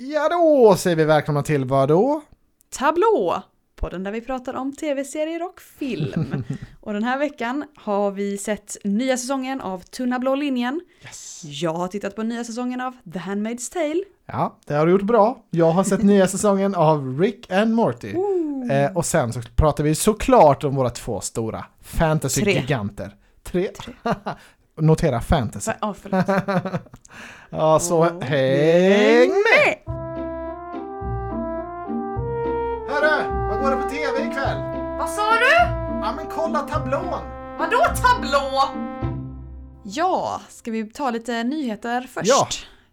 Ja då säger vi välkomna till vad då? Tablå! Podden där vi pratar om tv-serier och film. och den här veckan har vi sett nya säsongen av Tunna blå linjen. Yes. Jag har tittat på nya säsongen av The Handmaid's Tale. Ja, det har du gjort bra. Jag har sett nya säsongen av Rick and Morty. Eh, och sen så pratar vi såklart om våra två stora fantasy-giganter. Tre. Notera fantasy. Ja, förlåt. Ja, så Och- häng med! Hörru, vad går det på tv ikväll? Vad sa du? Ja men kolla tablån! Vadå tablå? Ja, ska vi ta lite nyheter först? Ja.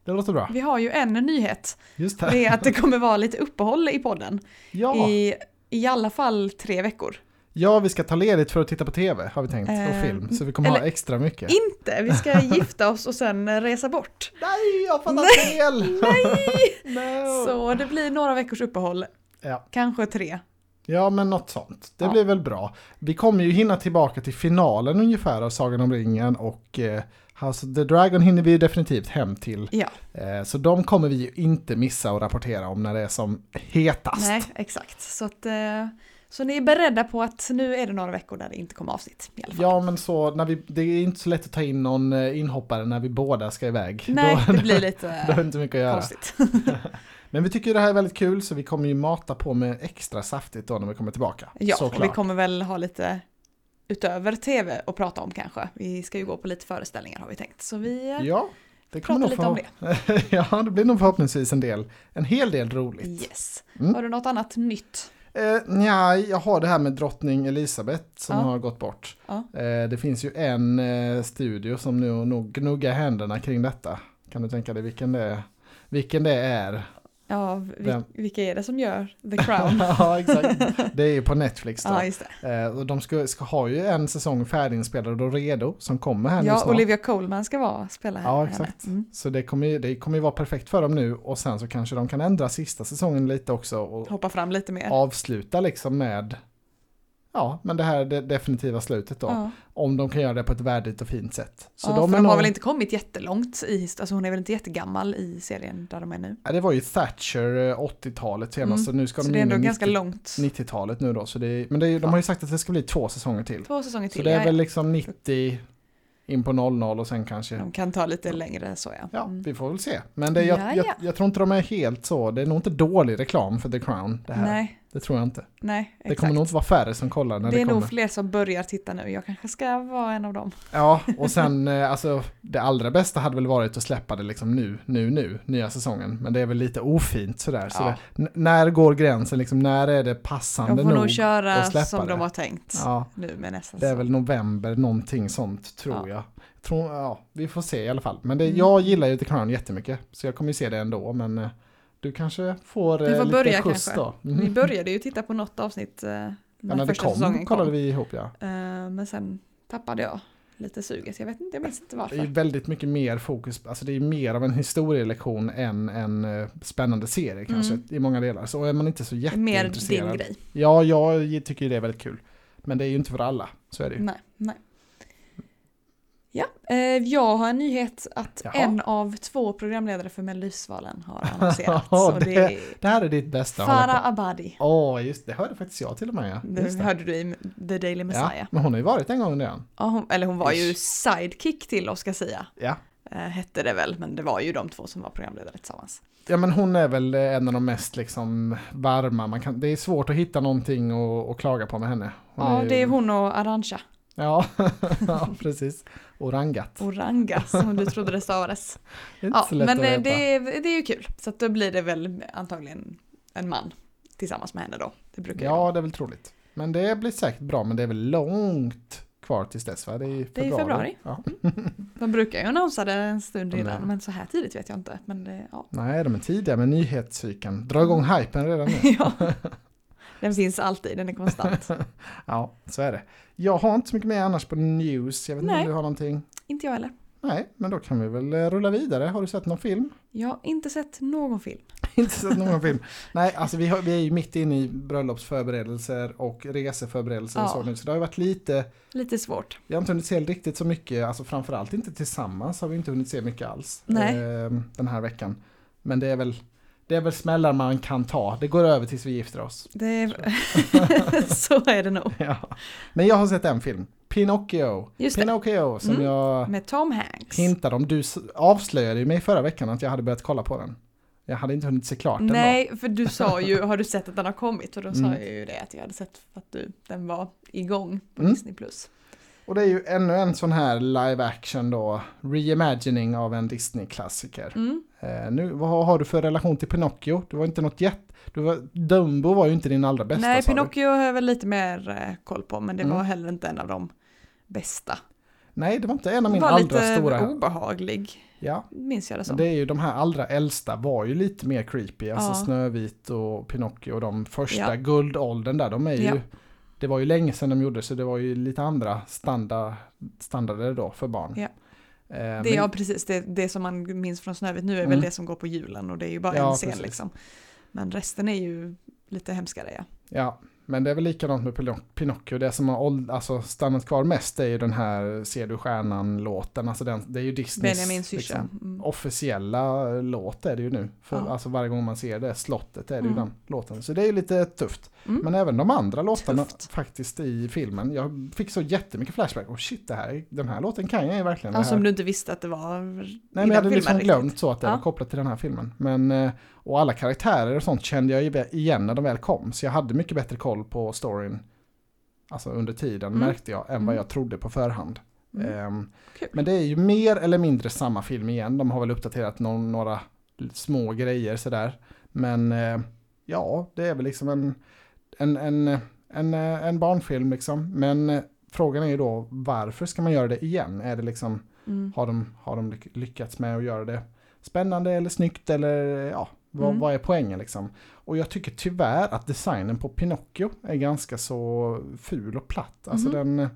Det låter bra. Vi har ju en nyhet. Just Det det. är att det kommer vara lite uppehåll i podden. Ja. I, I alla fall tre veckor. Ja, vi ska ta ledigt för att titta på tv har vi tänkt. Och Eh, film. Så vi kommer ha eller- extra mycket. Inte! Vi ska gifta oss och sen resa bort. Nej, jag fattar fel! Nej! no. Så det blir några veckors uppehåll. Ja. Kanske tre. ja, men något sånt. Det Ja. blir väl bra. Vi kommer ju hinna tillbaka till finalen ungefär av Sagan om ringen och eh, House of the Dragon hinner vi definitivt hem till. Ja, Eh, Så de kommer vi ju inte missa att rapportera om när det är som hetast. nej exakt. Så, att, eh, så ni är beredda på att nu är det några veckor där det inte kommer avsnitt. I alla fall. Ja, men så när vi, det är inte så lätt att ta in någon eh, inhoppare när vi båda ska iväg. nej, då, det blir då är lite det inte mycket att göra. konstigt. Men vi tycker det här är väldigt kul så vi kommer ju mata på med extra saftigt då när vi kommer tillbaka. Ja, och vi kommer väl ha lite utöver tv att prata om kanske. Vi ska ju gå på lite föreställningar har vi tänkt. Så vi eh, Ja, det pratar lite om få... ja, det blir nog förhoppningsvis en del, en hel del roligt. Yes. Mm. Har du något annat nytt? Eh, nja, jag har det här med drottning Elisabeth som Ja. har gått bort. Ja. Eh, det finns ju en eh, studio som nu nog gnuggar händerna kring detta. Kan du tänka dig vilken det är? Vilken det är? Ja, vi, Vem? vilka är det som gör The Crown? ja, exakt. Det är ju på Netflix då. ja, just det. Eh, de ska, ska ha ju en säsong färdiginspelad och redo som kommer här nu Ja, snart. Olivia Colman ska vara spela här. Ja, exakt. Mm. Så det kommer, ju, det kommer ju vara perfekt för dem nu och sen så kanske de kan ändra sista säsongen lite också och Hoppa fram lite mer. avsluta liksom med Ja, men det här är det definitiva slutet då. Ja. Om de kan göra det på ett värdigt och fint sätt. Så ja, de, de har nog- väl inte kommit jättelångt i alltså hon är väl inte jättegammal i serien där de är nu. Ja, det var ju Thatcher eh, 80-talet senast, Mm. så nu ska Så de det är in ändå i ganska 90 långt. 90-talet nu då. Så det är, men det är, de har ju sagt att det ska bli två säsonger till. Två säsonger Så till. det är väl liksom 90 in på 00 och sen kanske De kan ta lite längre så ja. Ja, Mm. vi får väl se. Men det, jag, Ja, jag, ja. jag tror inte de är helt så. Det är nog inte dålig reklam för The Crown. Det, här. Nej, det tror jag inte. nej, Det exakt. kommer nog inte vara färre som kollar när det det, är kommer. nog fler som börjar titta nu. Jag kanske ska vara en av dem. Ja, och sen eh, alltså det allra bästa hade väl varit att släppa det liksom nu, nu, nu, nya säsongen. Men det är väl lite ofint sådär. Så Ja. det, n- när går gränsen liksom? När är det De passande får nog? nog köra att släppa som det. de har tänkt Ja, nu med nästa det är väl november, någonting sånt tror Ja. jag. Tror, ja, vi får se i alla fall. Men det, Mm. jag gillar ju The Crown jättemycket. Så jag kommer ju se det ändå. Men eh, du kanske får, Vi eh, får lite börja skjuts kanske. då. Mm. Vi började ju titta på något avsnitt eh, Ja, när det första säsongen kom kom. kollade vi ihop ja. Eh, Men sen tappade jag lite suget. Jag vet inte, jag minns inte Det är varför. väldigt mycket mer fokus, alltså det är mer av en historielektion än en spännande serie kanske Mm. i många delar. Så är man inte så är mer jätteintresserad. din grej. Ja, jag tycker det är väldigt kul. Men det är ju inte för alla, så är det ju. Nej, nej. Ja, eh, jag har en nyhet att Jaha. en av två programledare för Melodifestivalen har annonserats. Det- det är Det här är ditt bästa. Farah Abadi. Åh, just det. hörde faktiskt jag till och med. Ja. Det hörde du i The Daily Messiah. Ja, men hon har ju varit en gång redan. Ja, hon, eller hon var ju Ish. sidekick till Oscar Sia. Ja. Eh, hette det väl, men det var ju de två som var programledare tillsammans. Ja, men hon är väl eh, en av de mest liksom varma. Man kan, det är svårt att hitta någonting och, och klaga på med henne. Hon ja, ju- det är hon och Arantxa. Ja, ja precis. Orangat. Oranga, som du trodde det stavades. Det Ja, men eh, det är, det är ju kul. Så då blir det väl antagligen en man tillsammans med henne då. Det brukar. Ja, det är väl troligt. Men det blir säkert bra, men det är väl långt kvar tills dess va? Det är i Det är februari. februari. Ja. De brukar ju annonsera det en stund innan, men så här tidigt vet jag inte. Men det, ja. Nej, de är tidiga med nyhetscykeln. Dra igång hypen redan nu. ja. Den finns alltid, den är konstant. Ja, så är det. Jag har inte så mycket mer annars på news. Jag vet inte om du har någonting. inte jag heller. Nej, men då kan vi väl eh, rulla vidare. Har du sett någon film? Jag har inte sett någon film. inte sett någon film. Nej, alltså vi, har, vi är ju mitt inne i bröllopsförberedelser och reseförberedelser och Ja. så nu. Så det har ju varit lite, Lite svårt. vi har inte hunnit se riktigt så mycket, alltså framförallt inte tillsammans har vi inte hunnit se mycket alls. Eh, den här veckan. Men det är väl, det är väl smällar man kan ta. Det går över tills vi gifter oss. Det är... så är det nog. Ja. Men jag har sett en film. Pinocchio. Just. Pinocchio som Mm. jag Med Tom Hanks. hintade om. Du avslöjade mig förra veckan att jag hade börjat kolla på den. Jag hade inte hunnit se klart den då. Nej, för du sa ju, har du sett att den har kommit? Och då sa Mm. jag ju det att jag hade sett att du, den var igång på Mm. Disney+. Plus. Och det är ju ännu en sån här live action då. Reimagining av en Disney-klassiker. Mm. Eh, nu, vad har du för relation till Pinocchio? Det var inte något jätte... Du var, Dumbo var ju inte din allra bästa Nej, du. Pinocchio har jag väl lite mer eh, koll på, men det Mm. var heller inte en av de bästa. Nej, det var inte en av Den mina var allra lite stora. obehaglig, Ja, minns jag det som. det är ju de här allra äldsta var ju lite mer creepy. Alltså Ja. Snövit och Pinocchio och de första Ja. guldåldern där. De är ju... Ja. Det var ju länge sedan de gjorde så det var ju lite andra standard, standarder då för barn. Ja. Eh, Det, men- ja, precis. Det, det som man minns från Snövit nu är Mm. väl det som går på julen och det är ju bara Ja, en scen precis. liksom. Men resten är ju lite hemskare ja. Ja, men det är väl likadant med Pino- Pinocchio. Det som har alltså, stannat kvar mest är ju den här Ser du stjärnan-låten. Alltså den, det är ju Disneys liksom, Mm. officiella låt är det ju nu. För, Ja. Alltså varje gång man ser det slottet är det ju Mm. den låten. Så det är ju lite tufft. Mm. Men även de andra låtarna Tufft. faktiskt i filmen. Jag fick så jättemycket flashback. Och shit, det här, den här låten kan jag ju verkligen. Ja, som du inte visste att det var Nej, men jag hade liksom glömt så att det Ja. var kopplat till den här filmen. Men, eh, och alla karaktärer och sånt kände jag igen när de väl kom. Så jag hade mycket bättre koll på storyn. Alltså under tiden Mm. märkte jag än vad Mm. jag trodde på förhand. Mm. Ehm, men det är ju mer eller mindre samma film igen. De har väl uppdaterat någon, några små grejer sådär. Men eh, ja, det är väl liksom en, en, en, en, en barnfilm liksom. Men eh, frågan är ju då varför ska man göra det igen? Är det liksom Mm. har de, har de lyck- lyckats med att göra det spännande eller snyggt eller ja, vad, Mm. vad är poängen liksom? Och jag tycker tyvärr att designen på Pinocchio är ganska så ful och platt. Alltså Mhm. den,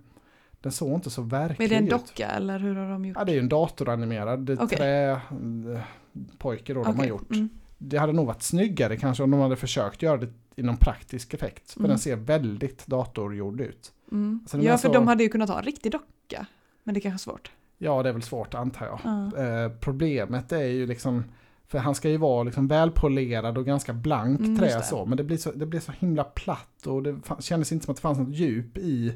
den såg inte så verklig Är det en ut. docka eller hur har de gjort? Ja, det är en datoranimerad Okej. trä eh, då de har gjort. mm. Det hade nog varit snyggare kanske om de hade försökt göra det i någon praktisk effekt. För Mm. den ser väldigt datorgjord ut. Mm. Alltså, ja, för så- de hade ju kunnat ha en riktig docka. Men det är kanske är svårt. Ja, det är väl svårt antar jag. Ja. Eh, problemet är ju liksom, för han ska ju vara liksom välpolerad och ganska blankt Mm, trä det. så, men det blir så, det blir så himla platt och det kändes inte som att det fanns något djup i.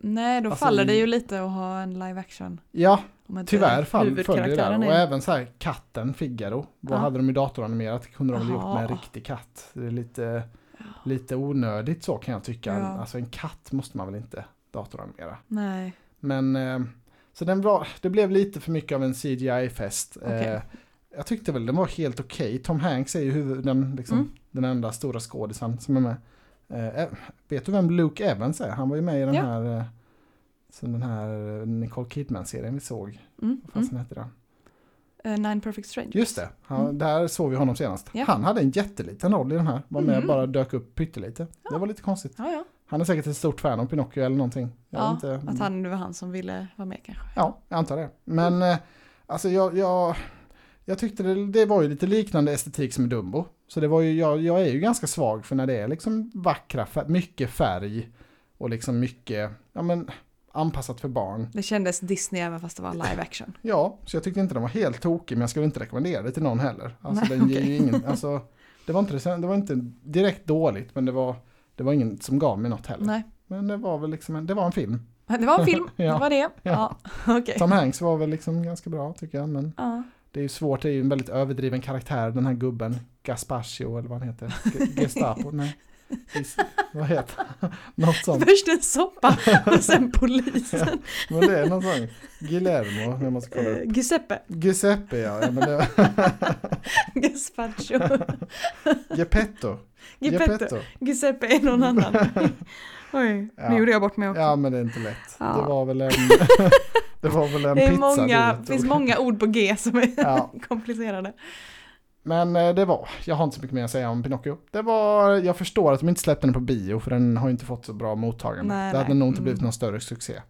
Nej, då Alltså, faller det i- ju lite att ha en live action. Ja, Om inte tyvärr fall, följer det där. Och är- även så här katten Figaro, vad Ja. hade de ju datoranimerat? Kunde de väl gjort med en riktig katt. Det är lite, lite onödigt så kan jag tycka. Ja. Alltså en katt måste man väl inte datoranimera. Nej, Men eh, så den var, det blev lite för mycket av en CGI-fest. Okej. Eh, jag tyckte väl den var helt okej. Tom Hanks är ju huvud, den, liksom, Mm. den enda stora skådisen som är med. Eh, vet du vem Luke Evans är? Han var ju med i den Ja. här som den här Nicole Kidman-serien vi såg. mm. Vad Mm. fasen hette den? Eh, Nine Perfect Strangers. Just det, han, Mm. där såg vi honom senast. Ja. Han hade en jätteliten roll i den här. Var med Mhm. bara dök upp pyttelite. Ja. Det var lite konstigt. Ja, ja. Han är säkert ett stort fan av Pinocchio eller någonting. Jag ja inte. att han, det var han som ville vara med kanske. Ja, jag antar det. Men eh, alltså jag, jag, jag tyckte det, det var ju lite liknande estetik som Dumbo. Så det var ju, jag, jag är ju ganska svag för när det är liksom vackra, mycket färg och liksom mycket, ja men anpassat för barn. Det kändes Disney även fast det var live action. Ja, så jag tyckte inte den var helt tokig men jag skulle inte rekommendera det till någon heller. Alltså Nej, den ger ju ingen, alltså det var, inte, det var inte direkt dåligt men det var, det var ingen som gav mig något heller. Nej. Men det var väl liksom en, det var en film. Det var en film, Ja. det var det. Ja, okej. Tom Hanks var väl liksom ganska bra tycker jag men Ja. Det är ju svårt, det är ju en väldigt överdriven karaktär, den här gubben. Gasparcio eller vad han heter. G- Gestapo, nej. Vad heter? Något sånt. Först en soppa och sen polisen. Men det är någon sån. Giuliano, jag måste kolla upp. Giuseppe Giuseppe ja, ja men det, Gazpacho. Geppetto. Geppetto. Giuseppe är någon annan. Oj, Ja. nu gjorde jag bort mig också. Ja men det är inte lätt. Ja. Det var väl en, det var väl en det pizza många, det finns många ord på G som är Ja. komplicerade. Men eh, det var, jag har inte så mycket mer att säga om Pinocchio. Det var, jag förstår att de inte släppte den på bio för den har inte fått så bra mottagande. Nej, det hade nej. nog inte blivit Mm. någon större succé.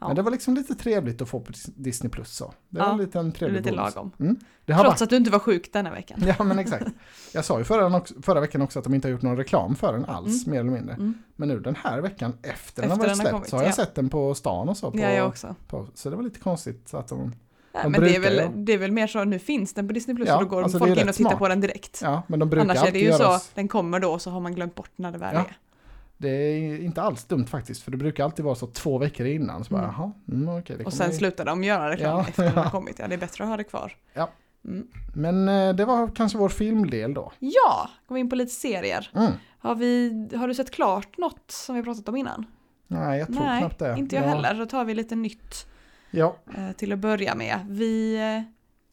Ja, Men det var liksom lite trevligt att få på Disney Plus så. Det var Ja, en liten trevlig lite bonus. lagom. Mm. Det har Trots att du inte var sjuk denna veckan. varit, Ja men exakt. Jag sa ju förra, förra veckan också att de inte har gjort någon reklam för den alls, mer eller mindre. Mm. Men nu den här veckan efter, den har Efter varit den har släppt kommit, så har jag ja. sett den på stan och så. På, Ja, jag också. på, så det var lite konstigt att de Nej, men det är, väl, det är väl mer så, nu finns den på Disney Plus Ja, och då går alltså folk in och tittar smart. på den direkt. Ja, men de brukar Annars är det ju så, göra... den kommer då så har man glömt bort när det väl Ja. är. Det är inte alls dumt faktiskt, för det brukar alltid vara så två veckor innan. Så bara, Mm. jaha, mm, det Och sen ju- slutar de göra reklam Ja, efter den har kommit. Ja, det är bättre att ha det kvar. Ja. Mm. Men eh, det var kanske vår filmdel då. Ja, går vi in på lite serier. Mm. Har, vi, har du sett klart något som vi pratat om innan? Nej, jag tror Nej, knappt det. inte jag ja. heller. Då tar vi lite nytt Ja, eh, till att börja med. Vi, eh,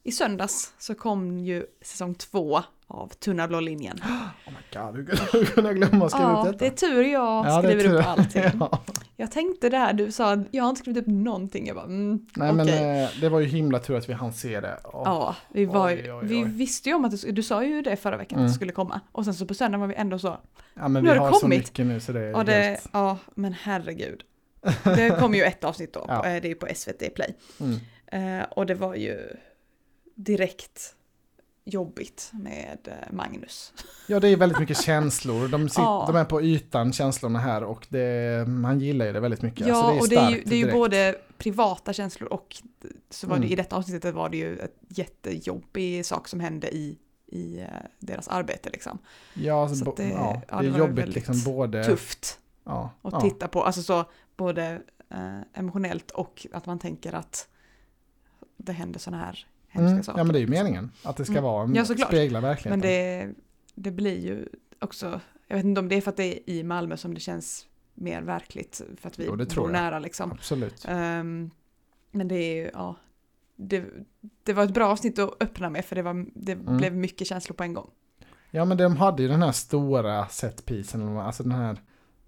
I söndags så kom ju säsong två av Tunna blå linjen. oh my god, hur kunde- jag glömma att skriva Ja, ut det är detta? tur jag Ja, det skriver tur. upp allting. Ja. Jag tänkte det här, du sa att jag har inte skrivit upp någonting. Jag bara, mm, Nej okej. men eh, det var ju himla tur att vi hann se det. Och, Ja, vi, var, ju- Oj, oj, vi oj. visste ju om att du, du sa ju det förra veckan att Mm. det skulle komma. Och sen så på söndagen var vi ändå så, ja, men nu vi har det har så kommit. mycket nu så det är och det, helt... ja men herregud. Det kom ju ett avsnitt då, Ja. eh, det är ju på SVT Play. Mm. Eh, och det var ju direkt jobbigt med eh, Magnus. Ja, det är väldigt mycket känslor. De, sit, Ja. de är på ytan, känslorna här, och det, man gillar ju det väldigt mycket. Ja, alltså, och det är ju, det är ju både privata känslor och så var det Mm. i detta avsnittet var det ju ett jättejobbig sak som hände i, i deras arbete liksom. Ja, alltså, så bo, att det- ja, ja, det det är jobbigt liksom både... Tufft Ja, att ja. titta på, alltså så både eh, emotionellt och att man tänker att det händer sådana här hemska Mm, saker. ja men det är ju meningen. Att det ska Mm. vara, Ja, såklart. spegla verkligheten. Men det, det blir ju också, jag vet inte om det är för att det är i Malmö som det känns mer verkligt för att vi Jo, bor nära liksom. Absolut. Ehm, men det är ju, ja, det, det var ett bra avsnitt att öppna med för det, var, det Mm. blev mycket känslor på en gång. Ja men de hade ju den här stora setpisen, alltså den här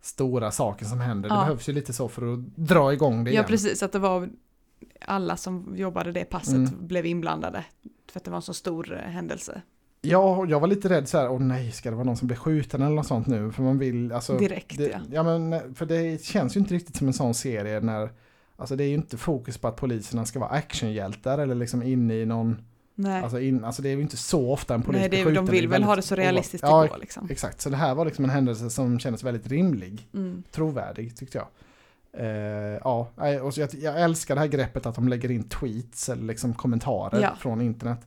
stora saken som händer. Det Ja. behövs ju lite så för att dra igång det Ja igen. precis, att det var alla som jobbade det passet Mm. blev inblandade. För att det var en så stor eh, händelse Ja, jag var lite rädd så här, åh nej, ska det vara någon som blir skjuten eller något sånt nu? För man vill, alltså. direkt. det, ja. ja men, för det känns ju inte riktigt som en sån serie när, alltså det är ju inte fokus på att poliserna ska vara actionhjältar eller liksom inne i någon, Nej, alltså, in, alltså det är ju inte så ofta en polis Nej det, är- de vill väl ha det så realistiskt det Ja, går liksom. exakt. Så det här var liksom en händelse som kändes väldigt rimlig. Mm. trovärdig tyckte jag. Eh, ja, och jag, jag älskar det här greppet att de lägger in tweets eller liksom kommentarer Ja. från internet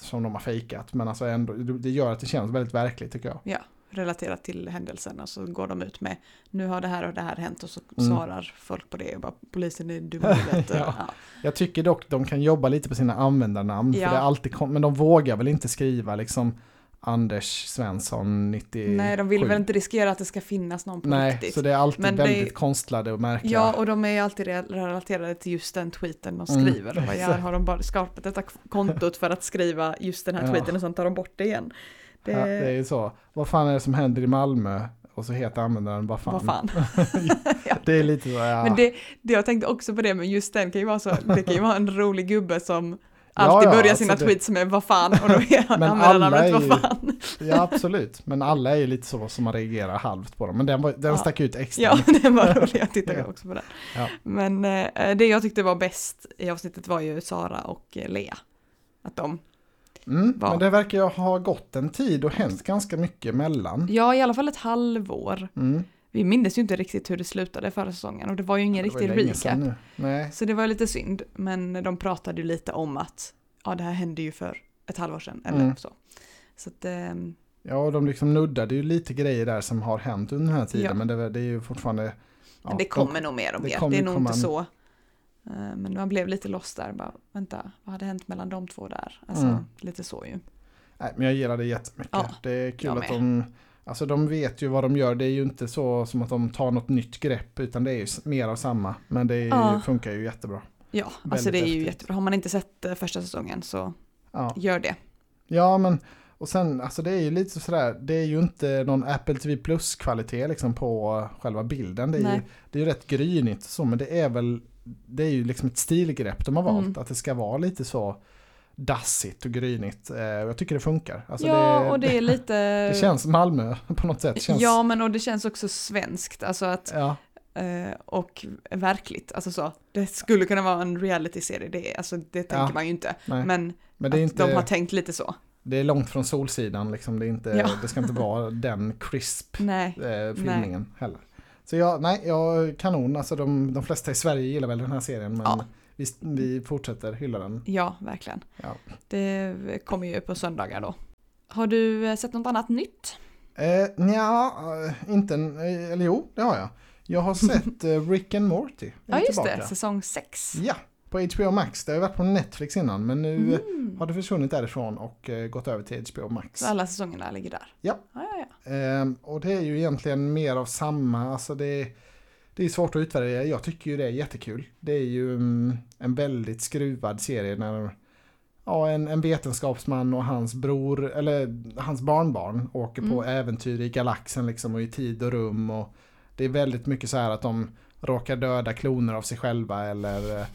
som de har fejkat. Men alltså ändå, det gör att det känns väldigt verkligt tycker jag. Ja, relaterat till händelsen och så går de ut med nu har det här och det här hänt och så Mm. svarar folk på det och bara polisen är dum. Ja. ja. Jag tycker dock de kan jobba lite på sina användarnamn. Ja. För det är alltid, men de vågar väl inte skriva liksom Anders Svensson 97. Nej, de vill väl inte riskera att det ska finnas någon på Nej, riktigt. så det är alltid Men väldigt konstlade och märkliga. Ja, och de är alltid re- relaterade till just den tweeten de Mm, skriver. Och bara, ja, har de bara skapat detta kontot för att skriva just den här Ja. tweeten och sen tar de bort det igen. Det, Ja, det är ju så. Vad fan är det som händer i Malmö? Och så heter användaren vad fan. Vad fan. Det är lite så, ja. Men det, det, jag tänkte också på det, men just den kan ju vara så, det kan ju vara en rolig gubbe som alltid ja, börjar alltså sina det- tweets med vad fan och då användarnamnet alla är vad fan. Ja absolut, men alla är ju lite så som man reagerar halvt på dem. Men den, var, den Ja. stack ut extra Ja, det var roligt, jag tittade också på den. Men eh, det jag tyckte var bäst i avsnittet var ju Sara och eh, Lea. Att de, Mm, men det verkar ju ha gått en tid och hänt ganska mycket emellan. ja i alla fall ett halvår. Mm. Vi minns ju inte riktigt hur det slutade förra säsongen och det var ju ingen var riktig recap. Så det var lite synd, men de pratade ju lite om att ja, det här hände ju för ett halvår sedan eller Mm. så. Så att, ehm, ja och de liksom nuddade ju lite grejer där som har hänt under den här tiden. Ja. Men det, det är ju fortfarande... ja, men det de- kommer nog mer och det mer, det är nog inte så. Eh, Men man blev lite lost där, bara vänta, vad hade hänt mellan de två där? Alltså Mm. lite så ju. Nej, men jag gillar det jättemycket. Ja, det är kul att de... Alltså de vet ju vad de gör. Det är ju inte så som att de tar något nytt grepp utan det är ju mer av samma. Men det ju- Ja. funkar ju jättebra. Ja, alltså Väldigt det är ju häftigt. jättebra. Har man inte sett eh, första säsongen så Ja. gör det. Ja, men och sen, alltså det är ju lite sådär, det är ju inte någon Apple TV Plus-kvalitet liksom på själva bilden. Det är, ju, det är ju rätt grynigt så, men det är väl, det är ju liksom ett stilgrepp de har valt, Mm. att det ska vara lite så dassigt och grynigt. Eh, Jag tycker det funkar. Alltså ja, det, och det är lite... det känns Malmö på något sätt. Känns, Ja, men och det känns också svenskt. Alltså att, ja, eh, och verkligt. Alltså så, det skulle kunna vara en reality-serie. Det, alltså, det tänker Ja. man ju inte. nej. Men, men att inte, de har tänkt lite så. det är långt från Solsidan, liksom. det, är inte, Ja. det ska inte vara den crisp Nej, eh, filmningen heller. Så jag, nej, jag, kanon, alltså de, de flesta i Sverige gillar väl den här serien men Ja. vi, vi fortsätter hylla den. Ja, verkligen. Ja. Det kommer ju på söndagar då. Har du eh, sett något annat nytt? Eh, nja, eh, inte eh, eller jo, det har jag. Jag har sett Rick and Morty. Ja, just tillbaka. det. Säsong 6. Ja, på HBO Max. Det har ju varit på Netflix innan men nu Mm. har det försvunnit därifrån och gått över till HBO Max. Så alla säsongerna ligger där? Ja. ja, ja, ja. Och det är ju egentligen mer av samma, alltså det, det är svårt att utvärdera. Jag tycker ju det är jättekul. Det är ju mm, en väldigt skruvad serie när ja, en, en vetenskapsman och hans bror, eller hans barnbarn åker på Mm. äventyr i galaxen liksom och i tid och rum. Och det är väldigt mycket så här att de råkar döda kloner av sig själva eller eh,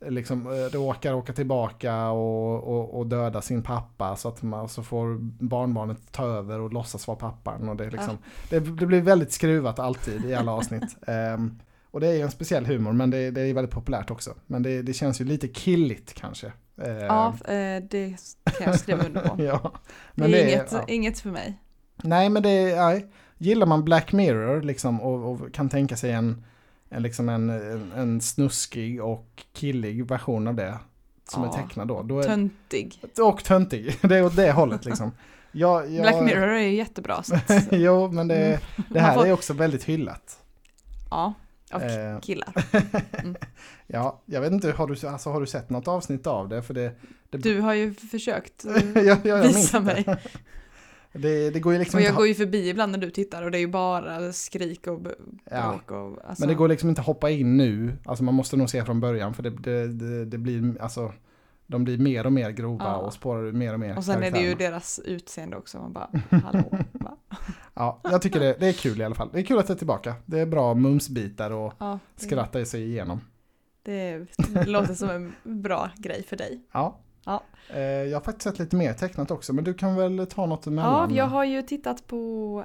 liksom eh, råkar åka tillbaka och, och, och döda sin pappa så att man så får barnbarnet ta över och låtsas vara pappan. Och det, är liksom, det, det blir väldigt skruvat alltid i alla avsnitt. Ehm, och det är ju en speciell humor men det, det är väldigt populärt också. Men det, det känns ju lite killigt kanske. Ehm, ja eh, det kan jag skriva under på. ja. det är, inget, ja. inget för mig. Nej men det är, nej. gillar man Black Mirror liksom och, och kan tänka sig en, en, liksom en, en, en snuskig och killig version av det som Ja. är tecknad då. då är, Töntig. och töntig, det är åt det hållet liksom. Jag, jag, Black Mirror är ju jättebra. Så att, jo men det, Mm. det här får- är också väldigt hyllat. ja, och Eh. killar. Ja, jag vet inte, har du, alltså, har du sett något avsnitt av det? För det, det Du har ju försökt jag minns visa mig. Det, det går ju liksom Och inte jag att går ju förbi ibland när du tittar och det är ju bara skrik och Ja. bråk och alltså, Men det går liksom inte att hoppa in nu. Alltså man måste nog se från början för det, det, det, blir, alltså, de blir mer och mer grova Ja. och spårar mer och mer Och sen är det ju deras utseende också. Man bara, hallå. Va? Ja, jag tycker det, det är kul i alla fall. Det är kul att det är tillbaka. Det är bra mumsbitar och Ja, skratta sig igenom. det låter som en bra grej för dig. Ja. Ja. Eh, Jag har faktiskt sett lite mer tecknat också, men du kan väl ta något emellan? Ja, jag har ju tittat på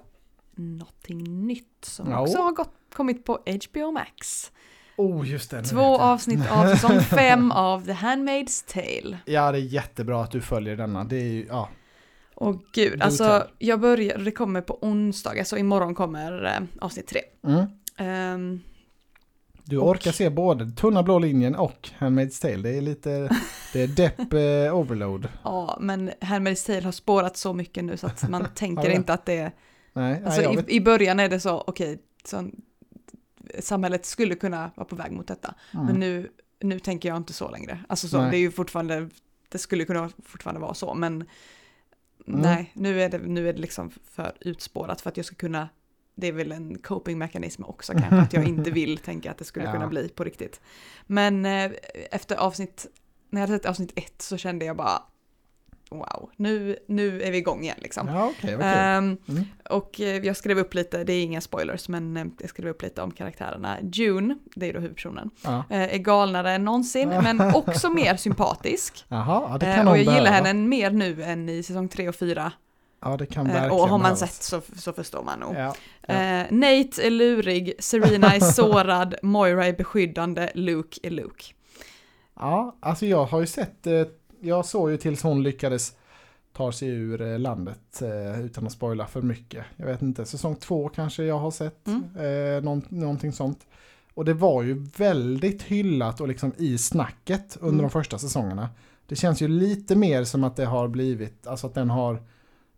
någonting nytt som Ja. också har gått, kommit på HBO Max. Oh, just det. Två avsnitt av säsong fem av The Handmaid's Tale. Ja, det är jättebra att du följer denna. Det är ju, ja. Och gud, alltså jag börjar, det kommer på onsdag, alltså imorgon kommer eh, avsnitt tre. Mm. Ehm, Du Och- orkar se både Tunna blå linjen och Handmaid's Tale. Det är lite, det är depp eh, overload. ja, men Handmaid's Tale har spårat så mycket nu så att man tänker inte att det är... Nej, Alltså nej i, i början är det så, okej, så, samhället skulle kunna vara på väg mot detta. Mm. Men nu, nu tänker jag inte så längre. Alltså så, Nej. det är ju fortfarande, det skulle kunna fortfarande vara så, men Mm. nej, nu är, det, nu är det liksom för utspårat för att jag ska kunna, det är väl en coping-mekanism också kanske, att jag inte vill tänka att det skulle Ja. kunna bli på riktigt. Men eh, efter avsnitt, när jag hade sett avsnitt ett så kände jag bara, wow, nu, nu är vi igång igen liksom. Ja, vad kul. Ehm, Mm. och eh, jag skrev upp lite, det är inga spoilers, men eh, jag skrev upp lite om karaktärerna. June, det är då huvudpersonen, Ja. eh, är galnare än någonsin, men också mer sympatisk. Jaha, ja, det kan någon och jag gillar henne mer nu än i säsong 3 och 4. Ja, det kan Eh, verkligen och har man behövas. sett så, så förstår man nog. Ja, ja. Eh, Nate är lurig, Serena är sårad, Moira är beskyddande, Luke är Luke. ja, alltså jag har ju sett, eh, jag såg ju tills hon lyckades ta sig ur eh, landet eh, utan att spoila för mycket. Jag vet inte, säsong två kanske jag har sett, Mm. eh, någon, någonting sånt. Och det var ju väldigt hyllat och liksom i snacket under Mm. de första säsongerna. Det känns ju lite mer som att det har blivit, alltså att den har,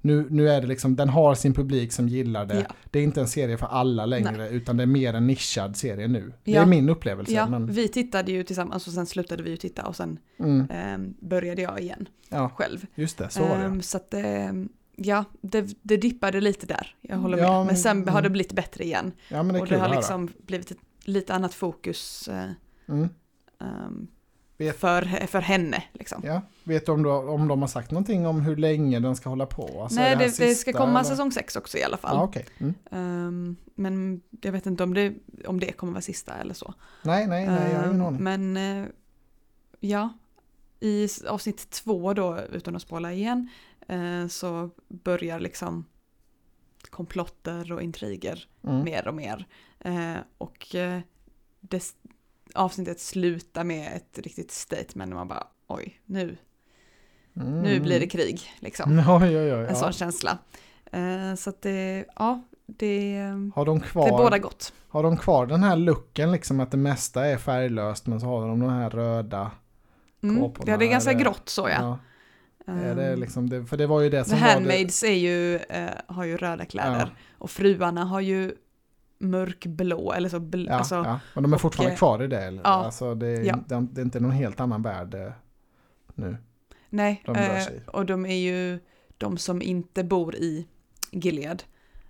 nu, nu är det liksom, den har sin publik som gillar det. Ja. Det är inte en serie för alla längre, utan det är mer en nischad serie nu. Det Ja. är min upplevelse. Ja, men, vi tittade ju tillsammans och sen slutade vi ju titta och sen mm, ehm, började jag igen ja, själv. just det, så var det. Ehm, så att ehm, ja, det, det dippade lite där, jag håller med. Men men- sen har mm. det blivit bättre igen. Ja, men det är och kul det har liksom blivit ett lite annat fokus eh, Mm. ehm, Vet- för, för henne. Liksom. Ja, vet du om, du om de har sagt någonting om hur länge den ska hålla på? Alltså, Nej, här det, det ska komma eller? säsong 6 också i alla fall. Ja, okej. Mm. Ehm, men jag vet inte om det, om det kommer vara sista eller så. Nej, nej, nej, jag har ingen Ehm, aning. Men eh, ja, i avsnitt två då, utan att spoila igen, eh, så börjar liksom komplotter och intriger Mm. mer och mer. Eh, och det, avsnittet slutar med ett riktigt statement när man bara oj, nu, nu Mm. blir det krig liksom. Oj, oj, oj. En Ja. sån känsla. Eh, så att det, ja, det, Har de det är kvar, båda gott. har de kvar den här looken liksom att det mesta är färglöst men så har de de här röda Mm. Ja, det är ganska är det- grått så ja. Är det Ehm, liksom det, för det var ju det The som det, Handmaids är ju, eh, har ju röda kläder. Ja. Och fruarna har ju mörkblå, eller så bl- Ja, alltså, ja, men de är och, fortfarande eh, kvar i det. Eller? ja, Alltså det, är, ja. det, är inte någon helt annan värld eh, nu. Nej, de eh, och de är ju de som inte bor i Gilead.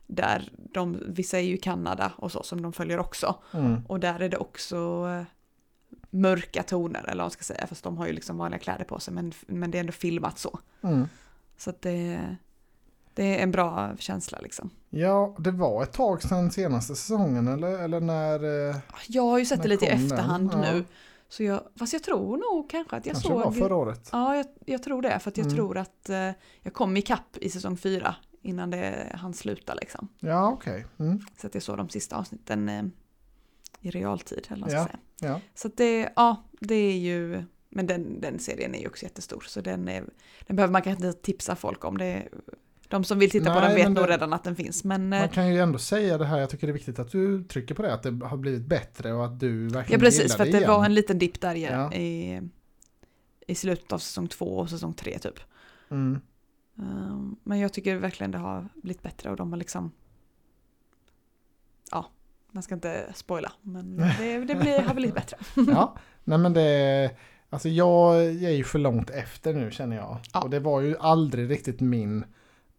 Där de, vissa är ju Kanada och så som de följer också. Mm. Och där är det också eh, mörka toner, eller vad man ska säga, fast de har ju liksom vanliga kläder på sig, men, men det är ändå filmat så. Mm. Så att det, det är en bra känsla liksom. Ja, det var ett tag sedan senaste säsongen eller, eller när... Eh, Jag har ju sett det lite i den? efterhand Ja. nu. Så jag, fast jag tror nog kanske att jag kanske det var såg... förra året. Ja, jag, jag tror det. För jag Mm. tror att eh, jag kom ikapp i säsong fyra innan det hann sluta liksom. Ja, okej. Mm. Så att jag såg de sista avsnitten eh, i realtid. Eller vad Ja. säga. Ja. Så att det, ja, det är ju... Men den, den serien är ju också jättestor. Så den, är, den behöver man kanske inte tipsa folk om. Det, de som vill titta på Nej, den vet men nog det- redan att den finns. Men Man eh, kan ju ändå säga det här, jag tycker det är viktigt att du trycker på det, att det har blivit bättre och att du ja, verkligen precis. gillar För att det det var igen. en liten dipp där Ja. i, i slutet av säsong två och säsong tre typ. Mm. Um, Men jag tycker verkligen det har blivit bättre och de har liksom Ja, man ska inte spoila men det, det blir, har blivit bättre. Ja, nej men det... Alltså jag är ju för långt efter nu känner jag. Ja. Och det var ju aldrig riktigt min,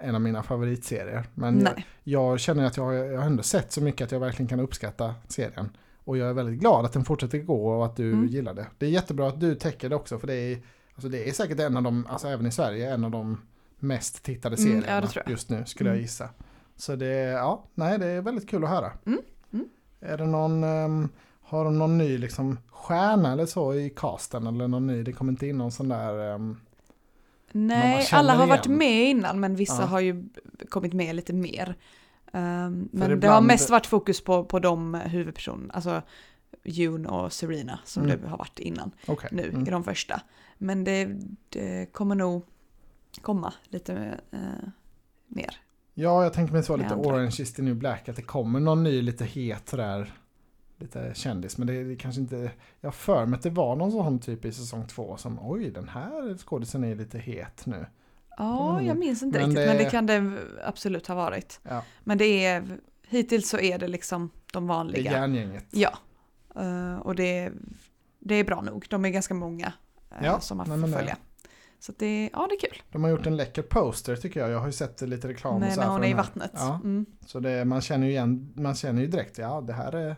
en av mina favoritserier. Men jag, jag känner att jag, jag har ändå sett så mycket att jag verkligen kan uppskatta serien. Och jag är väldigt glad att den fortsätter gå och att du Mm. gillar det. Det är jättebra att du täcker det också för det är, alltså det är säkert en av de, alltså även i Sverige, en av de mest tittade Mm, ja, serierna tror jag. just nu skulle jag Mm. gissa. Så det, ja, nej det är väldigt kul att höra. Mm, mm. Är det någon, ehm, har de någon ny liksom stjärna eller så i casten eller någon ny, det kommer inte in någon sån där, ehm, Nej alla har varit igen. med innan men vissa Ja. har ju kommit med lite mer. Um, men det har mest varit fokus på, på de huvudpersonerna, alltså June och Serena som Mm. det har varit innan okej. nu Mm. i de första. Men det, det kommer nog komma lite eh, mer. Ja, jag tänker mig så lite. Orange is the new black, att det kommer någon ny lite het sådär, lite kändis, men det är kanske inte, jag för mig att det var någon sån typ i säsong två som, oj den här skådisen är lite het nu. Ja, Mm. jag minns inte Men riktigt, det- men det kan det absolut ha varit. Ja, Men det är, hittills så är det liksom de det är vanliga. järngänget. Ja, Eh, och det, det är bra nog. De är ganska många eh, Ja, som man nej, får men det- följa. Så det, ja, det är kul. De har gjort en läcker poster tycker jag, jag har ju sett lite reklam och När, så när hon är i vattnet. Ja, Mm. så det, man känner ju igen, man känner ju direkt, ja det här är,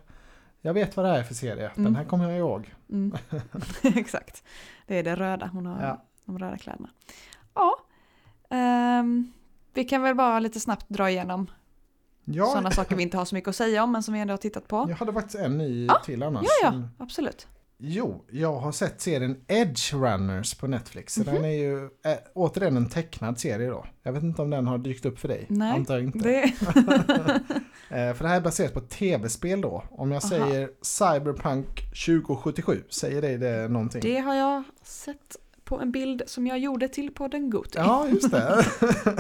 jag vet vad det är för serie, den Mm. här kommer jag ihåg. Mm. Exakt. Det är det röda, hon har Ja. de röda kläderna. Ja, ehm, vi kan väl bara lite snabbt dra igenom Ja, sådana saker vi inte har så mycket att säga om men som vi ändå har tittat på. jag hade faktiskt en ny Ja, till annars. Ja, ja, absolut. Jo, jag har sett serien Edge Runners på Netflix. Mhm. Den är ju äh, återigen en tecknad serie då. Jag vet inte om den har dykt upp för dig. Nej, Antar inte. Det, Eh, för det här är baserat på tv-spel då. Om jag Aha. säger Cyberpunk 2077, säger dig det någonting? det har jag sett på en bild som jag gjorde till podden Goti. Ja, just det.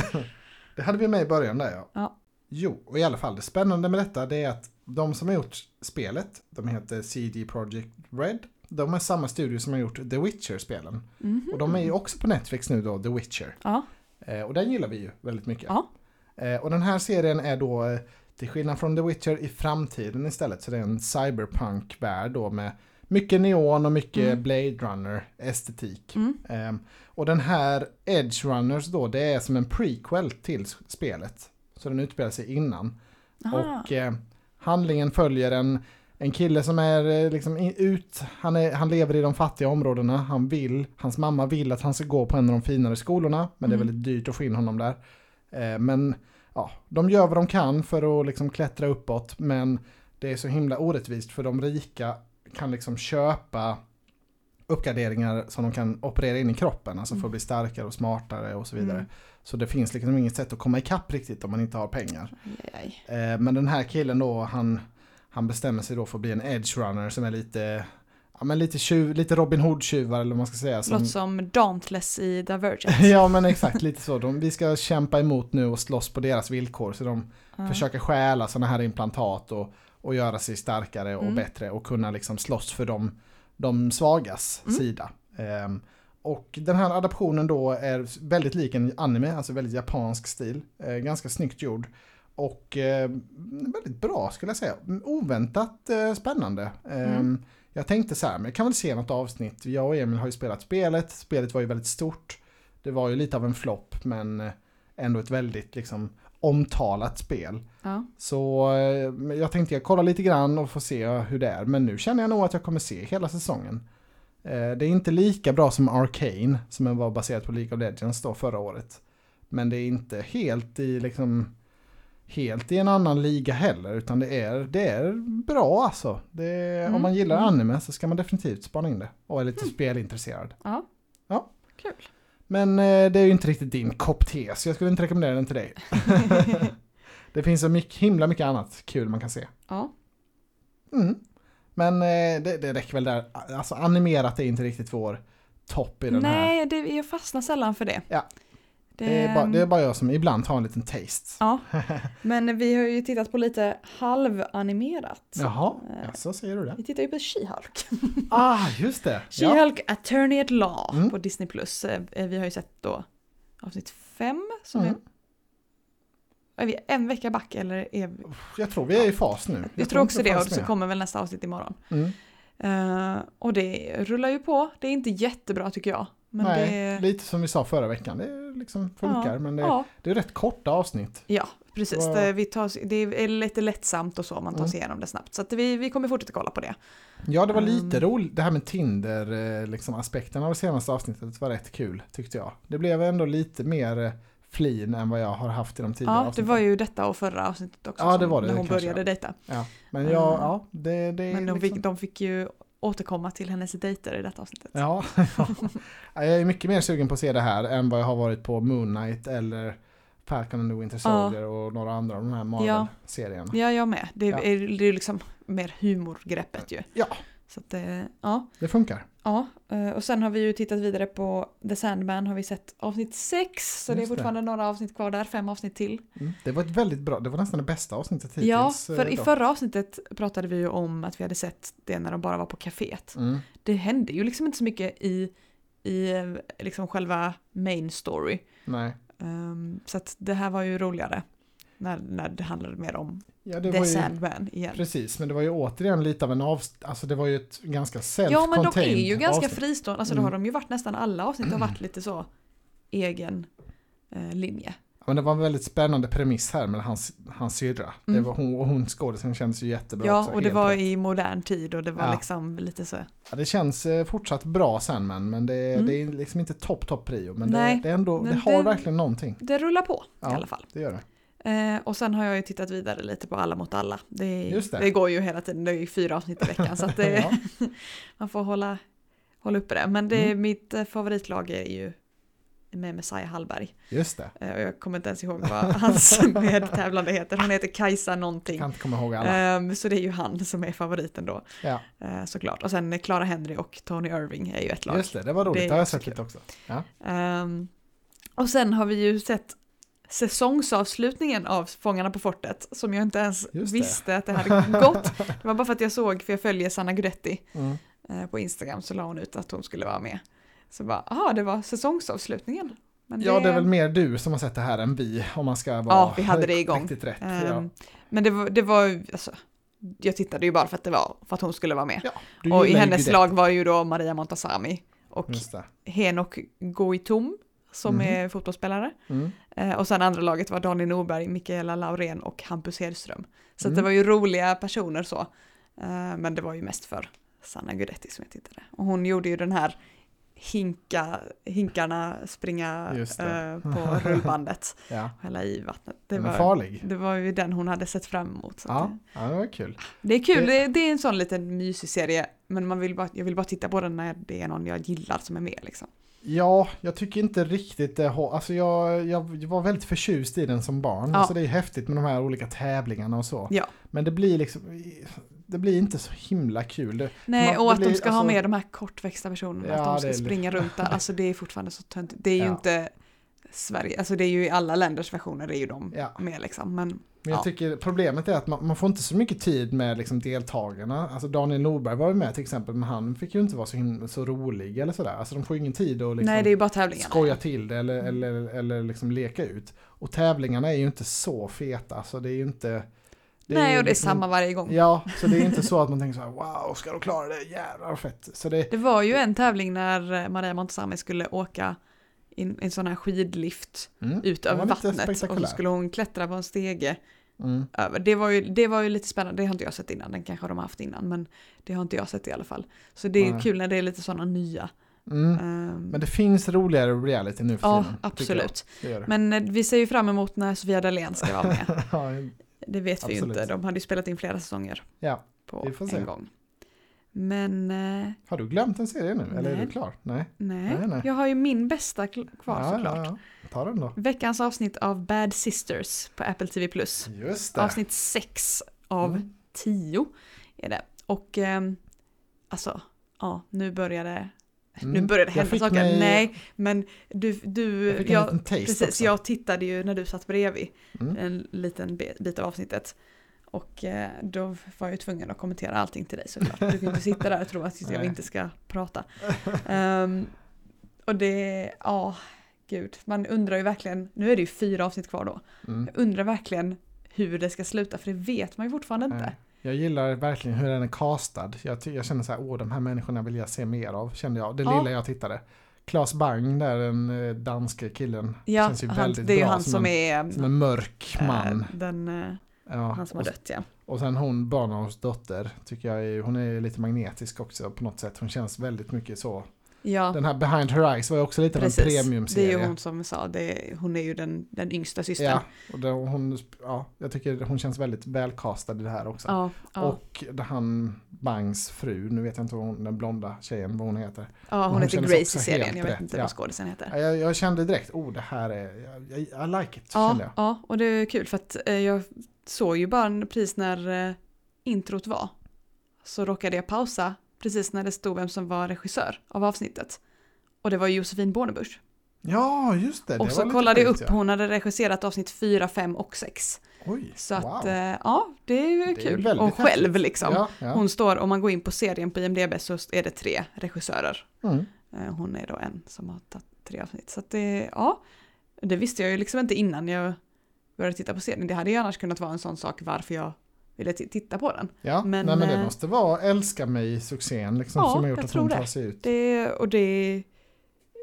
det hade vi med i början där ja. Ja. Jo, och i alla fall det spännande med detta det är att de som har gjort spelet, de heter CD Projekt Red. De är samma studio som har gjort The Witcher-spelen. Mhm. Och de är ju också på Netflix nu då, The Witcher. Ja, Eh, och den gillar vi ju väldigt mycket. Ja. Eh, och den här serien är då, eh, till skillnad från The Witcher, i framtiden istället. Så det är en cyberpunk-värld då med mycket neon och mycket Mm. Blade Runner-estetik. mm. Eh, och den här Edge Runners då, det är som en prequel till spelet. Så den utspelar sig innan. Aha. Och eh, handlingen följer en, en kille som är eh, liksom ut, han, är, han lever i de fattiga områdena, han vill, hans mamma vill att han ska gå på en av de finare skolorna, men det är Mm. väldigt dyrt att få in honom där. Eh, men ja, de gör vad de kan för att liksom klättra uppåt, men det är så himla orättvist för de rika kan liksom köpa uppgraderingar som de kan operera in i kroppen, alltså för att Mm. bli starkare och smartare och så vidare. Mm. Så det finns liksom inget sätt att komma ikapp riktigt om man inte har pengar. Aj, aj. Eh, men den här killen då, han, han bestämmer sig då för att bli en edge runner som är lite ja, men lite, tjuv, lite Robin Hood-tjuvar eller vad man ska säga. Som, Låter som Dauntless i Divergent. ja men exakt, lite så. De, vi ska kämpa emot nu och slåss på deras villkor. Så de Ja. försöker stjäla sådana här implantat och, och göra sig starkare och Mm. bättre och kunna liksom slåss för de, de svagas Mm. sida. Ehm, och den här adaptionen då är väldigt lik en anime, alltså väldigt japansk stil. Eh, ganska snyggt gjord. Och eh, väldigt bra skulle jag säga. Oväntat eh, spännande. Ehm, Mm. Jag tänkte så här, men jag kan väl se något avsnitt. Jag och Emil har ju spelat spelet. Spelet var ju väldigt stort. Det var ju lite av en flopp, men eh, ändå ett väldigt liksom omtalat spel. Ja. Så eh, jag tänkte jag kolla lite grann och få se hur det är. Men nu känner jag nog att jag kommer se hela säsongen. Eh, Det är inte lika bra som Arcane, som var baserat på League of Legends då förra året. Men det är inte helt i liksom helt i en annan liga heller, utan det är, det är bra alltså. Är, Mm, Om man gillar mm. anime så ska man definitivt spana in det och är lite spelintresserad. ja. Ja. Kul. Men eh, det är ju inte riktigt din kopp te, så jag skulle inte rekommendera den till dig. det finns så mycket, himla mycket annat kul man kan se. ja. Mm. Men eh, det, det räcker väl där. Alltså animerat är inte riktigt vår topp i den här. Nej, det, jag fastnar sällan för det. Ja. Det, Det är, bara, det är bara jag som ibland har en liten taste. Ja, men vi har ju tittat på lite halvanimerat. Jaha, Eh, ja, så säger du det. Vi tittar ju på She-Hulk. Ah, just det. Ja. She-Hulk Attorney at Law Mm. på Disney+. Plus. Eh, Vi har ju sett då avsnitt fem som Mm. är... Är vi en vecka back eller är vi... Jag tror vi är i fas nu. Jag, tror också inte det och så kommer väl nästa avsnitt imorgon. Mm. Eh, och det rullar ju på. Det är inte jättebra tycker jag. Nej, det... lite som vi sa förra veckan. Det liksom funkar, Ja, men det, Ja, det är rätt korta avsnitt. ja, precis. Det, vi tar, det är lite lättsamt och så, man tar Mm. sig igenom det snabbt. Så att vi, vi kommer fortsätta kolla på det. Ja, det var lite Um. roligt. Det här med Tinder, eh, liksom av det senaste avsnittet var rätt kul, tyckte jag. Det blev ändå lite mer eh, flin än vad jag har haft i de tidigare Ja, det avsnitten. var ju detta och förra avsnittet också. Ja, det var det, När det hon kanske började var. dejta. Ja, men ja, Mm. ja det, det Men de liksom... fick, de fick ju återkomma till hennes dejter i detta avsnittet. Ja, ja. jag är mycket mer sugen på att se det här än vad jag har varit på Moon Knight eller Falcon and the Winter Soldier och några andra av de här Marvel-serierna. Ja, jag med. Det Ja. är, det är liksom mer humorgreppet ju. Ja. Så att ja. Det funkar. ja. eh, Och sen har vi ju tittat vidare på The Sandman har vi sett avsnitt 6. Så det är Just det. fortfarande några avsnitt kvar där, fem avsnitt till. Mm. Det var ett väldigt bra, det var nästan det bästa avsnittet hittills. ja, eh, för i då. förra avsnittet pratade vi ju om att vi hade sett det när de bara var på kaféet. Mm. Det hände ju liksom inte så mycket i, i eh, liksom själva main story. Nej. Ehm, så att det här var ju roligare. När, när det handlade mer om Ja, det The ju, Sandman igen. precis, men det var ju återigen lite av en av, alltså det var ju ett ganska self-contained Ja men de är ju ganska avsnitt. fristående, alltså Mm. då har de ju varit nästan alla avsnitt har varit lite så egen eh, linje. Men det var en väldigt spännande premiss här med hans, hans syrra. Det Mm. var hon, och hon skådisen kändes ju jättebra Ja också, och det var rätt. i modern tid och det var Ja. liksom lite så. Ja, det känns eh, fortsatt bra sen men, men det, Mm. det är liksom inte topp topp prio. Men Nej, det, det, är ändå, men det har det- verkligen någonting. Det rullar på Ja. i alla fall. Det gör det. Eh, och sen har jag ju tittat vidare lite på Alla mot alla. Det, det. det går ju hela tiden, det är ju fyra avsnitt i veckan så det, man får hålla, hålla uppe det. Men det, Mm. mitt eh, favoritlag är ju med Messiah Hallberg. Just det. Eh, och jag kommer inte ens ihåg vad hans medtävlande heter. Hon heter Kajsa någonting. Kan inte komma ihåg alla. Ehm, så det är ju han som är favoriten då, ja, eh, såklart. Och sen Clara Henry och Tony Irving är ju ett lag. just det. Det var roligt. Det Det, har jag sett lite också. Ja. Ehm, och sen har vi ju sett säsongsavslutningen av Fångarna på fortet som jag inte ens visste att det hade gått. Det var bara för att jag såg, för jag följer Sanna Guidetti Mm. eh, på Instagram, så la hon ut att hon skulle vara med. Så bara, aha, det var säsongsavslutningen. Men ja, det är väl mer du som har sett det här än vi om man ska vara Ja, vi hade det igång. riktigt rätt. Ehm, ja. Men det var, det var alltså, jag tittade ju bara för att det var, för att hon skulle vara med. Ja, och i hennes lag var ju då Maria Montazami och. Henok Goitom som Mhm. är fotbollsspelare. Mm. Eh, och sen andra laget var Daniel Norberg, Mikaela Laurén och Hampus Hedström. Så Mm. det var ju roliga personer så. Eh, men det var ju mest för Sanna Guidetti som jag tittade. Och hon gjorde ju den här hinka, hinkarna springa det. eh, på rullbandet Ja, och hälla i vattnet. Det den var, farlig. det var ju den hon hade sett fram emot. Så att Ja, ja, det var kul. det, det är kul, Det- det, det är en sån liten mysig serie. Men man vill bara, jag vill bara titta på den när det är någon jag gillar som är med liksom. Ja, jag tycker inte riktigt det har, alltså jag, jag var väldigt förtjust i den som barn. Ja. Alltså det är häftigt med de här olika tävlingarna och så. Ja. Men det blir liksom, det blir inte så himla kul. Det, Nej, Man- och det att de blir- ska ha alltså- med de här kortväxta personerna, Ja, att de det ska springa runt där. Alltså det är fortfarande så töntigt. Det är ju inte Sverige, alltså det är ju i alla länders versioner är ju de med liksom. Men Men jag Ja. tycker problemet är att man, man får inte så mycket tid med liksom deltagarna. Alltså Daniel Norberg var ju med till exempel, men han fick ju inte vara så, himla, så rolig eller sådär. Alltså de får ju ingen tid att liksom nej, skoja till det eller, Mm. eller, eller liksom leka ut. Och tävlingarna är ju inte så feta, så det är ju inte... det nej, och det är liksom- samma varje gång. Ja, så det är inte så att man tänker så här, wow, ska de klara det? Jävlar vad fett. Så det, Det var ju en tävling när Maria Montazami skulle åka i en sån här skidlift mm, ut över vattnet och så skulle hon klättra på en stege Mm. över. Det var, ju, det var ju lite spännande, det har inte jag sett innan, den kanske de har haft innan, men det har inte jag sett i alla fall. Så det är Nej. kul när det är lite sådana nya. Mm. ehm, Men det finns roligare reality nu för ja, tiden. tycker absolut. Det det. Men eh, vi ser ju fram emot när Sofia Dalén ska vara med. ja, Det vet vi ju inte, de hade ju spelat in flera säsonger ja. på en gång. Men eh, Har du glömt en serie nu? Eller är Nej. du klar? Nej. nej, Nej, nej. jag har ju min bästa kvar ja, såklart. Ja, ja. Ta den då. Veckans avsnitt av Bad Sisters på Apple TV+. Just det. Avsnitt 6 av Mm. 10 är det. Och ehm, alltså, ja, nu börjar det, nu Mm. börjar det Jag hända saker. mig- Nej, men du, du Jag jag, precis, också. jag tittade ju när du satt bredvid Mm. en liten bit av avsnittet. Och eh, då var jag tvungen att kommentera allting till dig såklart. Du kan inte sitta där och tro att jag inte ska prata. Ehm, och det, ja, gud, man undrar ju verkligen, nu är det ju fyra avsnitt kvar då. Mm. Jag undrar verkligen hur det ska sluta, för det vet man ju fortfarande inte. Jag gillar verkligen hur den är castad. Jag, jag känner så här, åh de här människorna vill jag se mer av, kände jag. Det Ja. lilla jag tittade. Claes Bang, där den eh, danske killen, Ja, känns ju han, väldigt det är ju bra han som, som en, är som en mörk man. eh, den, eh, ja. han som har dött ja. och sen hon, Barnholms dotter, tycker jag är, hon är lite magnetisk också på något sätt. Hon känns väldigt mycket så. Ja, Den här Behind Her Eyes var ju också lite av en precis. Det är premiumserie. ju hon som sa, det, hon är ju den, den yngsta systern. Ja, och det, hon, ja, jag tycker hon känns väldigt välkastad i det här också. ja, ja. Och han Bangs fru, nu vet jag inte vad hon, den blonda tjejen, vad hon heter. ja hon, hon heter Grace i serien, jag vet inte vad skådisen heter. Ja, Jag, jag kände direkt, oh det här är, jag, I like it, Ja, kände jag. ja, och det är kul för att eh, jag såg ju bara precis när eh, introt var. Så råkade jag pausa precis när det stod vem som var regissör av avsnittet. Och det var Josefin Bornebusch. Ja, just det. det Och så kollade jag upp, ja. hon hade regisserat avsnitt 4, 5 och 6. Oj, Så att wow. eh, ja, det är ju Det är kul. väldigt och själv häftigt. liksom. Ja, ja. Hon står, om man går in på serien på IMDB så är det tre regissörer. Mm. Eh, Hon är då en som har tagit tre avsnitt. Så att det, ja, det visste jag ju liksom inte innan jag började titta på serien. Det hade ju annars kunnat vara en sån sak varför jag ville titta på den. Ja, Men, nej, men det eh, måste vara Älska mig-succén liksom, Ja, som har gjort att hon det. tar sig ut. Det, och det,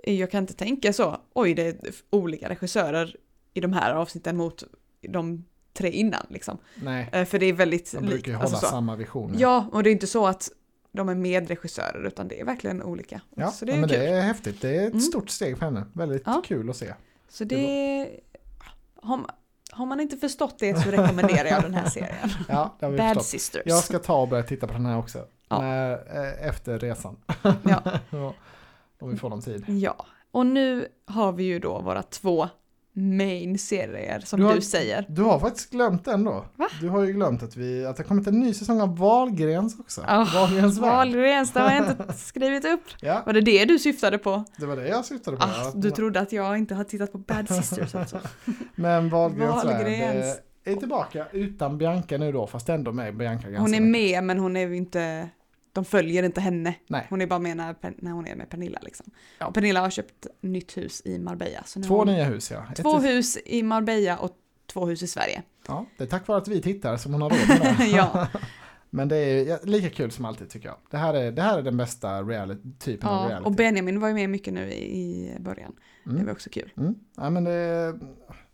jag kan inte tänka så, oj det är olika regissörer i de här avsnitten mot de tre innan liksom. Nej, Eh, För det är väldigt de brukar ju hålla alltså så. samma vision. Ja, och det är inte så att de är medregissörer utan det är verkligen olika. ja så det är men kul. det är häftigt. Det är ett Mm. stort steg för henne. Väldigt Ja. kul att se. Så det... Har, man- har man inte förstått det så rekommenderar jag den här serien. Ja, Bad förstått. Sisters. Jag ska ta och börja titta på den här också. Ja. Eh, efter resan. Ja, Om vi får någon tid. ja, och nu har vi ju då våra två main-serier som Du du, har- säger. Du har faktiskt glömt den då. Va? Du har ju glömt att, vi, att det har kommit en ny säsong av Wahlgrens också. Wahlgrens värld. Wahlgrens, det har jag inte skrivit upp. Ja, Var det det du syftade på? det var det jag syftade på. Ah, du trodde att jag inte har tittat på Bad Sisters alltså. Men Wahlgrens, Wahlgrens. värld eh, är tillbaka utan Bianca nu då, fast ändå med Bianca Hon är med men hon är ju inte, de följer inte henne. Nej. Hon är bara med när, när hon är med Pernilla liksom. Ja. Pernilla har köpt nytt hus i Marbella. Två nya hus ja. Två hus i Marbella och två hus i Sverige. ja. Det är tack vare att vi tittar som hon har råd med det. ja, Men det är lika kul som alltid tycker jag. Det här är, det här är den bästa reality, typen av ja. reality. och Benjamin var ju med mycket nu i, början. Det Mm. var också kul. Mm. Ja, men det,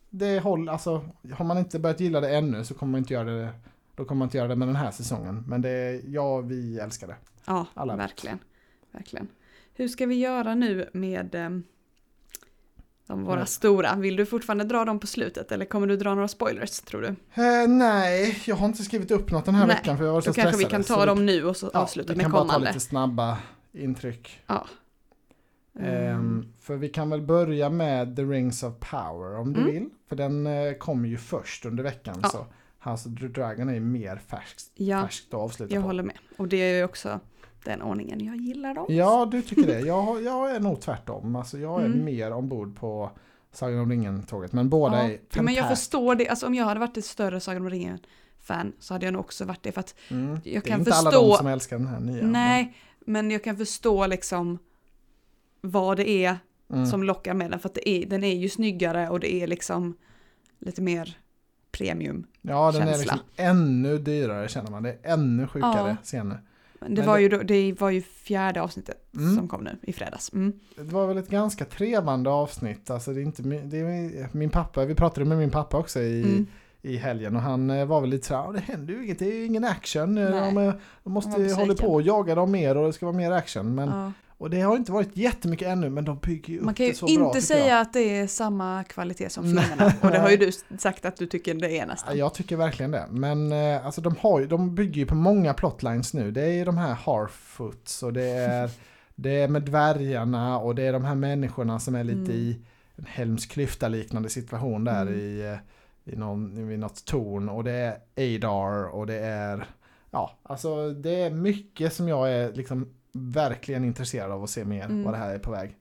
det håller, alltså, har man inte börjat gilla det ännu så kommer man inte göra det, då kommer man inte göra det med den här säsongen. Men det, ja, vi älskar det. Ja, Alla verkligen. verkligen. Hur ska vi göra nu med ehm, de våra Mm. stora? Vill du fortfarande dra dem på slutet eller kommer du dra några spoilers tror du? Eh, nej, jag har inte skrivit upp något den här Nej, veckan för jag var så Då kanske vi kan ta vi- dem nu och så ja, avsluta vi med kan bara ta kommande. lite snabba intryck. Ja. Ehm, för vi kan väl börja med The Rings of Power om du Mm. vill. För den eh, kommer ju först under veckan. Ja. Så House of the Dragon är mer färskt, Ja, färskt att avsluta jag på. håller med. Och det är ju också den ordningen jag gillar dem. Ja, du tycker det. Jag, jag är nog tvärtom. Alltså, jag är Mm. mer ombord på Sagan om ringen-tåget. Men båda Ja, är ja, men jag förstår det. Alltså om jag hade varit ett större Sagan om ringen-fan så hade jag nog också varit det. För att, Mm. jag det är inte alla förstå- de som älskar den här nya. nej, men jag kan förstå liksom vad det är men, mm. som lockar med den. För att det är, den är ju snyggare och det är liksom lite mer premium. Ja, den är känsla. liksom ännu dyrare känner man. Det är ännu sjukare Ja. scener. Men det, Men var det- Ju då, det var ju fjärde avsnittet Mm. som kom nu i fredags. Mm. Det var väl ett ganska trevande avsnitt. Alltså det är inte, det är min pappa, vi pratade med min pappa också i, Mm. i helgen och han eh, var väl lite så här, "Ja, det händer ju inget, det är ju ingen action. Nej. De, eh, de måste hålla på och jaga dem mer och det ska vara mer action. Men, Ja. Och det har inte varit jättemycket ännu men de bygger ju upp Man kan ju det så bra inte tycker säga jag. att det är samma kvalitet som Nej. filmerna. Och det har ju du sagt att du tycker det är nästan. Ja, Jag tycker verkligen det. Men eh, alltså de, har ju, de bygger ju på många plotlines nu. Det är ju de här Harfoots och det är, det är med dvärgarna och det är de här människorna som är lite Mm. i en Helms klyfta-liknande situation där Mm. i, eh, i, någon, vid något torn. Och det är Adar och det är, ja, alltså det är mycket som jag är liksom verkligen intresserad av att se mer Mm. vad det här är på väg.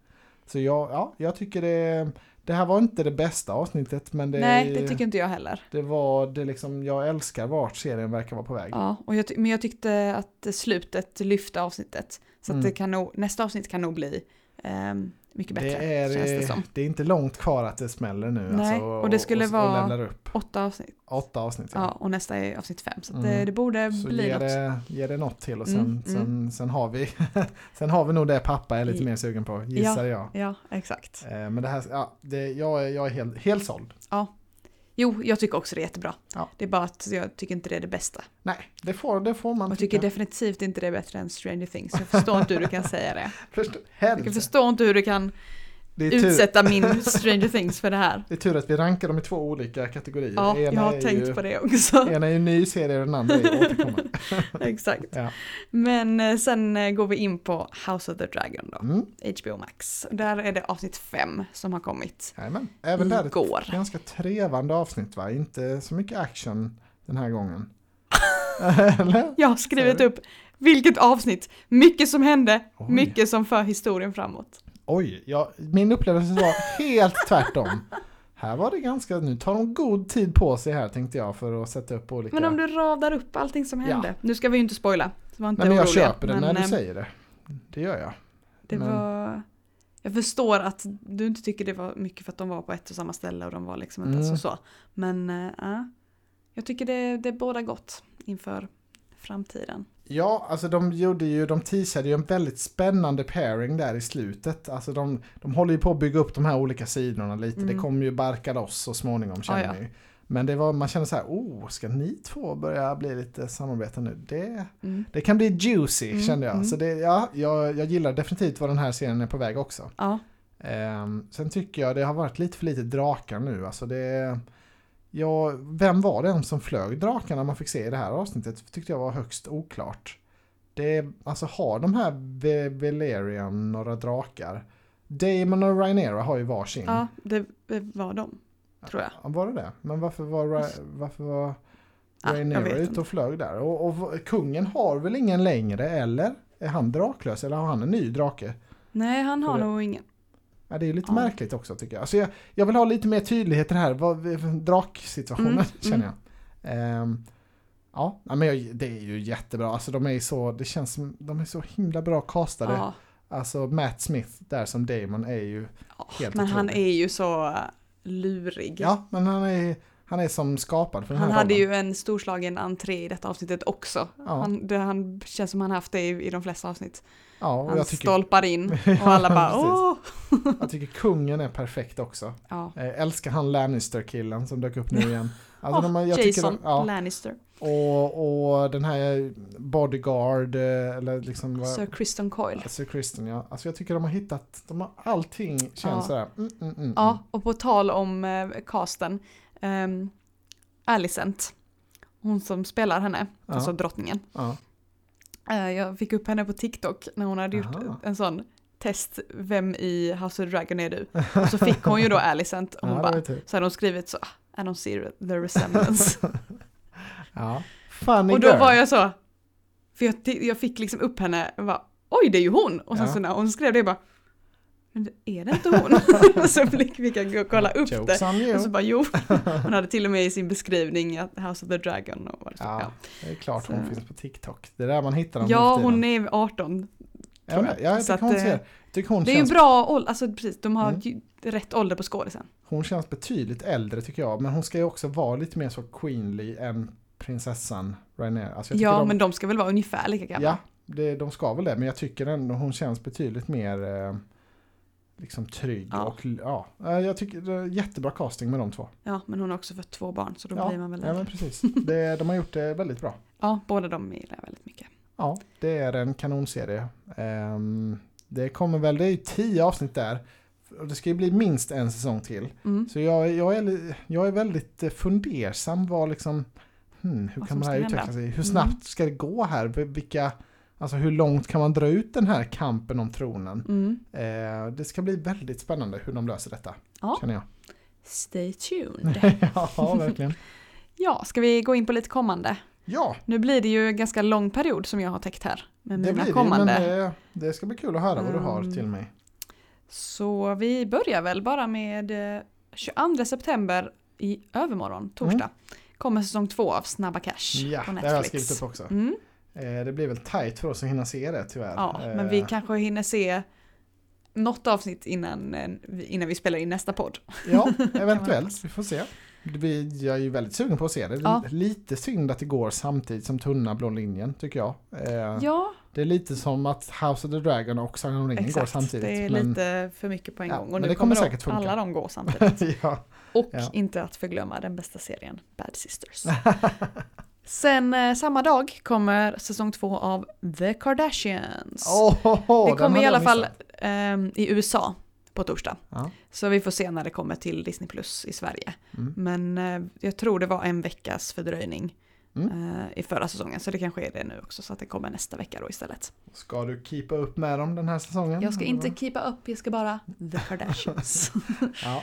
Så jag, ja, jag tycker det, det här var inte det bästa avsnittet men det Nej, det tycker inte jag heller. det var det liksom, jag älskar vart serien verkar vara på väg. Ja, och jag men jag tyckte att slutet lyfte avsnittet. Så att Mm. det kan nog, nästa avsnitt kan nog bli ehm, mycket bättre, det, är, känns det eh, som. det är inte långt kvar att det smäller nu. Nej, alltså, och det skulle och, vara- Och upp. Åtta avsnitt. Åtta avsnitt. Ja, och nästa är avsnitt fem. Så Mm. det, det borde Så bli ge något. det, ge det något till och sen, Mm, sen, mm. sen, har vi, sen har vi nog det pappa är lite mer sugen på, gissar jag. Ja, exakt. Eh, Men det här, ja, det, jag, är, jag är helt, helt såld. Jo, jag tycker också det är jättebra. Ja. Det är bara att jag tycker inte det är det bästa. Nej, det får, det får man jag tycker tycka. definitivt inte det är bättre än Stranger Things. Jag förstår inte hur du kan säga det. Först, Jag helvete. förstår inte hur du kan utsätta min Stranger Things för det här. det är tur att vi rankar dem i två olika kategorier. Ja, jag Ena har är tänkt ju, på det också. Ena är ju ny serie och den andra är återkommande. Exakt. Ja. Men eh, sen eh, går vi in på House of the Dragon då. Mm. HBO Max. Där är det avsnitt fem som har kommit. Jajamän. Även där Igår. ett ganska trevande avsnitt va? Inte så mycket action den här gången. Eller? Jag har skrivit upp vilket avsnitt, mycket som hände, Oj. mycket som för historien framåt. Oj, ja, min upplevelse var helt tvärtom. Här var det ganska, nu tar de god tid på sig här tänkte jag för att sätta upp olika. Men om du radar upp allting som Ja. hände. Nu ska vi ju inte spoila. Så var inte Nej men jag oroliga. köper det Men, när du eh, säger det. Det gör jag. Det men- var... Jag förstår att du inte tycker det var mycket för att de var på ett och samma ställe och de var liksom inte Mm. så så. Men äh, ja, jag tycker det, det är båda gott inför framtiden. Ja, alltså de gjorde ju, de teasade ju en väldigt spännande pairing där i slutet. Alltså de, de håller ju på att bygga upp de här olika sidorna lite. Mm. Det kommer ju barka loss så småningom känner Ja, ja. ju. Men det var, man känner så här, oh, ska ni två börja bli lite samarbete nu? Det, Mm. det kan bli juicy Mm, kände jag. mm. Så det, ja, jag, jag gillar definitivt vad den här serien är på väg också. Ja, Ehm, sen tycker jag det har varit lite för lite drakar nu. Alltså det, ja, vem var det som flög drakarna man fick se i det här avsnittet? tyckte jag var högst oklart. Det, alltså har de här Ve- Valerian några drakar? Damon och Rhaenyra har ju varsin. ja det, var de, tror jag. Ja, Var det det? Men varför var, Ra- varför var Ja, Rhaenyra vet ute och flög där? Och, och v- kungen har väl ingen längre, eller? Är han draklös eller har han en ny drake? Nej, han har nog ingen. Ja, det är lite Ja. märkligt också tycker jag. Alltså jag. Jag vill ha lite mer tydlighet i det här, draksituationen Mm, känner mm. jag. Ehm, ja, men jag, det är ju jättebra. Alltså de är så, det känns som, de är så himla bra castade. Ja, Alltså Matt Smith där som Damon är ju, ja. Helt men han otroligt. är ju så äh, lurig. ja men han är, han är som skapad för den Han här hade rollen. ju en storslagen entré i detta avsnittet också. Ja. Han, det han känns som han haft det i, i de flesta avsnitt. Ja, Han stolpar in och alla bara åh! jag tycker kungen är perfekt också. Ja. Jag älskar han Lannister-killen som dök upp nu igen. Alltså, jag tycker Jason de, ja, Lannister. och, och den här Bodyguard, eh, eller liksom Sir Kristen Coyle. Sir Kristen, ja. Alltså jag tycker de har hittat, de har, allting känns Ja. sådär. Mm, mm, mm, Ja, och på tal om eh, casten. Um, Alicent. Hon som spelar henne, Ja. alltså drottningen. Ja. Eh, jag fick upp henne på TikTok när hon hade gjort Aha. en sån test, vem i House of the Dragon är du? Och så fick hon ju då Alicent och hon Ja, bara, så hade hon skrivit så, I don't see the resemblance. Ja. Funny och då girl. var jag så, för jag, jag fick liksom upp henne och bara, oj det är ju hon! Och sen Ja. så när hon skrev det jag bara, men är det inte hon? och så jag gå och kolla upp Jokes det. Och så bara jo, hon hade till och med i sin beskrivning att House of the Dragon och var det så, Ja, det är klart Så- hon finns på TikTok. Det är där man hittar dem Ja, hon är 18. Ja, jag. tycker hon, att, eh, ser, tycker hon, Det är ju känns, bra ålder, alltså precis, de har Mm. rätt ålder på skådisen. hon känns betydligt äldre tycker jag. Men hon ska ju också vara lite mer så queenly än prinsessan Rainier. Alltså Ja, de, men de ska väl vara ungefär lika gamla? Ja, det, de ska väl det. Men jag tycker ändå hon känns betydligt mer eh, liksom trygg. Ja. Och, ja, eh, jag tycker det är jättebra casting med de två. Ja, men hon har också fått två barn, så då Ja, blir man väl ja men precis. Det, de har gjort det väldigt bra. Ja, båda de gillar jag väldigt mycket. Ja, det är en kanonserie. Ehm, det kommer väl, det är ju tio avsnitt där. Och det ska ju bli minst en säsong till. Mm. Så jag, jag, är, jag är väldigt eh, fundersam vad liksom, hmm, hur Vad kan det här utveckla sig? Hur Mm. snabbt ska det gå här? Vilka, alltså hur långt kan man dra ut den här kampen om tronen? Mm. Eh, det ska bli väldigt spännande hur de löser detta, Ja. känner jag. Stay tuned. ja, verkligen. ja, ska vi gå in på lite kommande? Ja, Nu blir det ju en ganska lång period som jag har täckt här med det mina blir det, kommande. men det, det ska bli kul att höra vad du har Mm. till mig. Så vi börjar väl bara med eh, 22 september i övermorgon, torsdag. Kommer säsong två av Snabba Cash Mm. Ja, på det har jag Netflix. skrivit upp också. Mm. Eh, det blir väl tajt för oss att hinna se det tyvärr. Ja, Eh, men vi kanske hinner se något avsnitt innan, eh, innan vi spelar in nästa podd. Ja, eventuellt. Vi får se. Jag är ju väldigt sugen på att se det. Ja. Lite synd att det går samtidigt som Tunna blå linjen, tycker jag. Eh, Ja, Det är lite som att House of the Dragon och Sagan om ringen går samtidigt. Det är men, lite för mycket på en Ja, gång. Och men nu det kommer kommer säkert funka. alla de gå samtidigt. ja. Och Ja. inte att förglömma den bästa serien, Bad Sisters. Sen eh, samma dag kommer säsong två av The Kardashians. Oh, det kommer i alla fall ehm, i USA på torsdag. Ja. Så vi får se när det kommer till Disney Plus i Sverige. Mm. Men eh, jag tror det var en veckas fördröjning Mm. eh, i förra säsongen. Så det kanske är det nu också. Så att det kommer nästa vecka då istället. Ska du keepa upp med dem den här säsongen? Jag ska inte keepa upp, jag ska bara The Kardashians. Ja.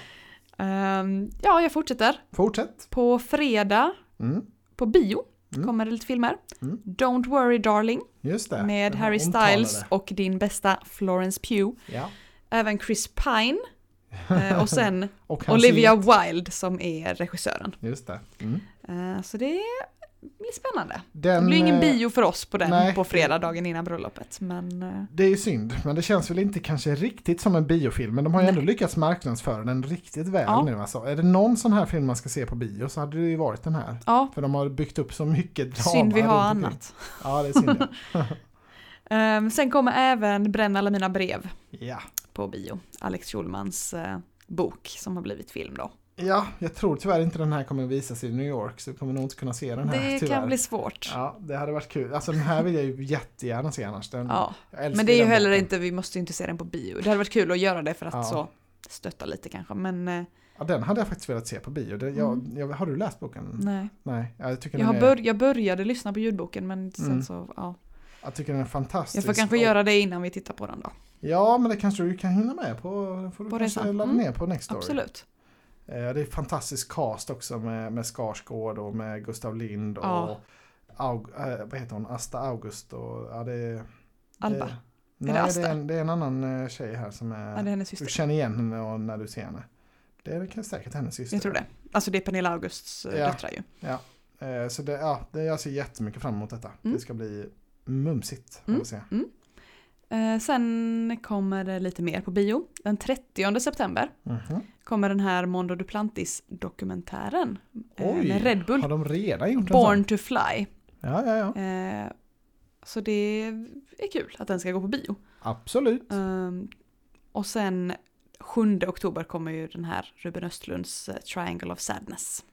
Ehm, ja, jag fortsätter. Fortsätt. På fredag Mm. på bio Mm. kommer det lite filmer. Mm. Don't worry darling Just det. med Harry omtalade. Styles och din bästa Florence Pugh. Ja. Även Chris Pine eh, och sen Och Olivia. Wilde som är regissören. Just det. Mm. Eh, så det blir spännande. Den, det blir ingen eh, bio för oss på den nej. på fredag, dagen innan bröllopet. Men eh, Det är ju synd, men det känns väl inte kanske riktigt som en biofilm. Men de har ju Nej. ändå lyckats marknadsföra den riktigt väl Ja. nu. Alltså. Är det någon sån här film man ska se på bio så hade det ju varit den här. ja, För de har byggt upp så mycket drama. synd vi har annat. Ja, det är synd. ja. Eh, sen kommer även Bränn alla mina brev ja. på bio. Alex Schulmans eh, bok som har blivit film då. Ja, jag tror tyvärr inte den här kommer visas i New York så vi kommer nog inte kunna se den här Det tyvärr. kan bli svårt. Ja, det hade varit kul. Alltså den här vill jag ju jättegärna se annars. Den, Ja. Men det är ju heller boken. inte, vi måste ju inte se den på bio. Det hade varit kul att göra det för att Ja. så stötta lite kanske. Men eh, Ja, den hade jag faktiskt velat se på bio. Det, jag, Mm. jag, har du läst boken? nej. Nej, jag tycker, Jag, är, bör, jag började lyssna på ljudboken men sen Mm. så, ja. jag tycker den är fantastisk. Jag får kanske Och- göra det innan vi tittar på den då. Ja, men det kanske du kan hinna med på, får du På kanske resan. ladda Mm. ner på Next Story. Absolut. Eh, Det är fantastisk cast också med, med Skarsgård och med Gustav Lind och Ja. Aug, äh, vad heter hon, Asta August och ja, det är... Alba. Det, det nej, det Asta? är, en, det är en annan eh, tjej här som är... Ja, det är hennes du syster. känner igen henne när du ser henne. Det är säkert hennes syster. Jag tror det. Alltså det är Pernilla Augusts eh, Ja. döttrar ju. Eh, Så det, ja, det, jag ser jättemycket fram emot detta. Mm. Det ska bli mumsigt. Mm. Mm. Se. Eh, sen kommer det lite mer på bio. Den 30 september Mhm. kommer den här Mondo Duplantis-dokumentären. eh, Oj, med Red Bull. Har de redan gjort en Born to Fly. Ja, ja, ja. Eh, så det är kul att den ska gå på bio. Absolut. Ehm, och sen 7 oktober kommer ju den här Ruben Östlunds eh, Triangle of Sadness.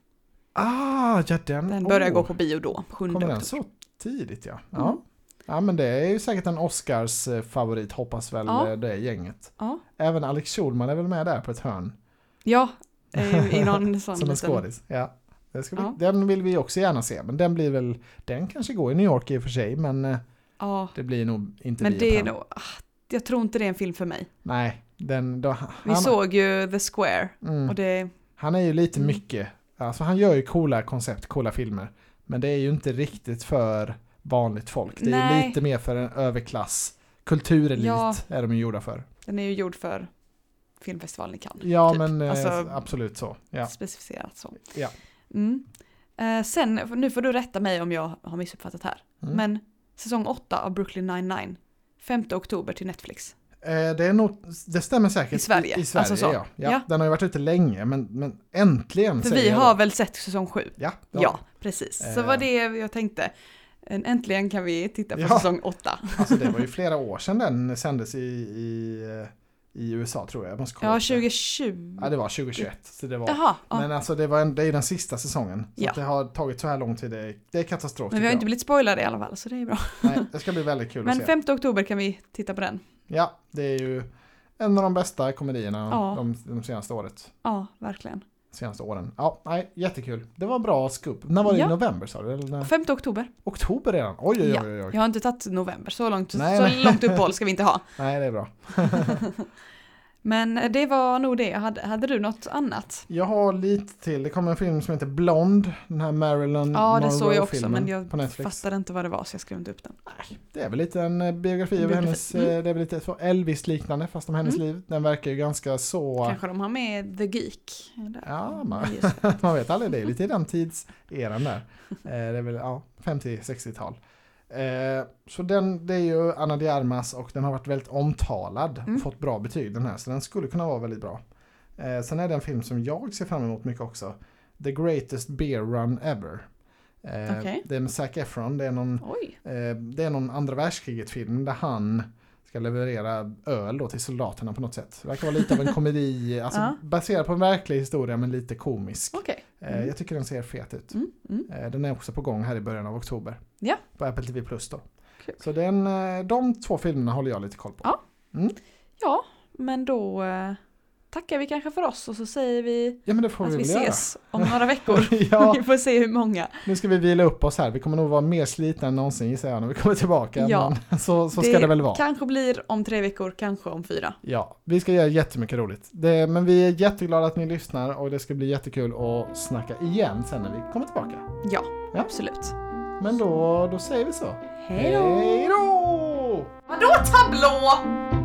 Ah, ja den. Den börjar oh. gå på bio då, 7 Kommer oktober. den så tidigt ja. Ja. Mm. Ja men det är ju säkert en Oscars eh, favorit hoppas väl Ja. eh, det gänget. Ja, Även Alex Schulman är väl med där på ett hörn. ja i någon sån Som en skådis. Ja. Ja. Den vill vi också gärna se. Men den blir väl, den kanske går i New York i och för sig men eh, Ja, det blir nog inte men vi det är nog, ah, jag tror inte det är en film för mig. Nej, den, då, Vi han, såg ju The Square mm, och det, han är ju lite Mm. mycket, alltså han gör ju coola koncept, coola filmer. Men det är ju inte riktigt för vanligt folk. Det är Nej. lite mer för en överklass. Kulturelit Ja. är de ju gjorda för. den är ju gjord för filmfestivalen i Cannes. Ja, typ. men eh, Alltså, absolut så. Ja. Specificerat så. Ja. Mm. Eh, sen, nu får du rätta mig om jag har missuppfattat här. Mm. Men säsong 8 av Brooklyn 99, 5 oktober till Netflix. Eh, det, är nog, det stämmer säkert. I Sverige, I, i Sverige alltså så. ja. ja. Ja. Den har ju varit ute länge, men, men äntligen För vi har då. väl sett säsong 7? Ja, Ja, precis. Så Eh. var det jag tänkte. En- Äntligen kan vi titta på Ja. säsong 8. Alltså det var ju flera år sedan den sändes i, i, i USA tror jag. jag måste kolla Ja, upp det. 2020. Ja, det var 2021. Så det var, Jaha, ja. Men alltså det, var en, det är den sista säsongen. Så Ja. det har tagit så här lång tid, det är, det är katastrof. men vi har inte blivit spoilade i alla fall, så det är bra. Nej, det ska bli väldigt kul Men att se. 5 oktober kan vi titta på den. Ja, det är ju en av de bästa komedierna Ja. de, de senaste året. Ja, verkligen. Senaste åren. Ja, nej, jättekul. Det var bra skup. När var det? Ja. I november sa du? Eller när? 5 oktober. Oktober redan? Oj, oj, oj. oj. Jag har inte tagit november, så långt, Nej, så nej. långt uppehåll ska vi inte ha. Nej, det är bra. Men det var nog det jag hade. Hade du något annat? Jag har lite till. Det kommer en film som heter Blond. Den här Marilyn Ja, det såg jag också, men jag fattade inte vad det var så jag skrev inte upp den. Det är väl lite en eh, biografi En över hennes, mm. eh, det är väl lite Elvis-liknande fast om hennes Mm. liv. Den verkar ju ganska så, Kanske de har med The Geek. där. Ja, man- man vet aldrig, det är lite i den tidseran där. Eh, Det är väl, ja, 50-60-tal. Eh, Så den, det är ju Anna de Armas och den har varit väldigt omtalad Mm. och fått bra betyg den här, så den skulle kunna vara väldigt bra. Eh, Sen är det en film som jag ser fram emot mycket också. The Greatest Beer Run Ever. Eh, Okej. Det är med Zac Efron, det är någon Eh, Det är någon andra världskriget-film där han ska leverera öl då till soldaterna på något sätt. Det verkar vara lite av en komedi, alltså Ja. baserad på en verklig historia men lite komisk. okej. Eh, Mm. Jag tycker den ser fet ut. Mm, mm. Eh, Den är också på gång här i början av oktober. Ja. På Apple TV Plus då. Kul. Så den, eh, de två filmerna håller jag lite koll på. Ja. Mm. Ja, men då tackar vi kanske för oss och så säger vi Ja att vi vi göra. ses om några veckor. ja, vi får se hur många. nu ska vi vila upp oss här. Vi kommer nog vara mer slitna än någonsin gissar jag när vi kommer tillbaka. Ja. Men så, så ska det väl vara. kanske blir om tre veckor, kanske om fyra. Ja, vi ska göra jättemycket roligt. Det, men vi är jätteglada att ni lyssnar och det ska bli jättekul att snacka igen sen när vi kommer tillbaka. Ja, Ja. absolut. Men då, då säger vi så. Hej då! Hej då! Vadå tablå?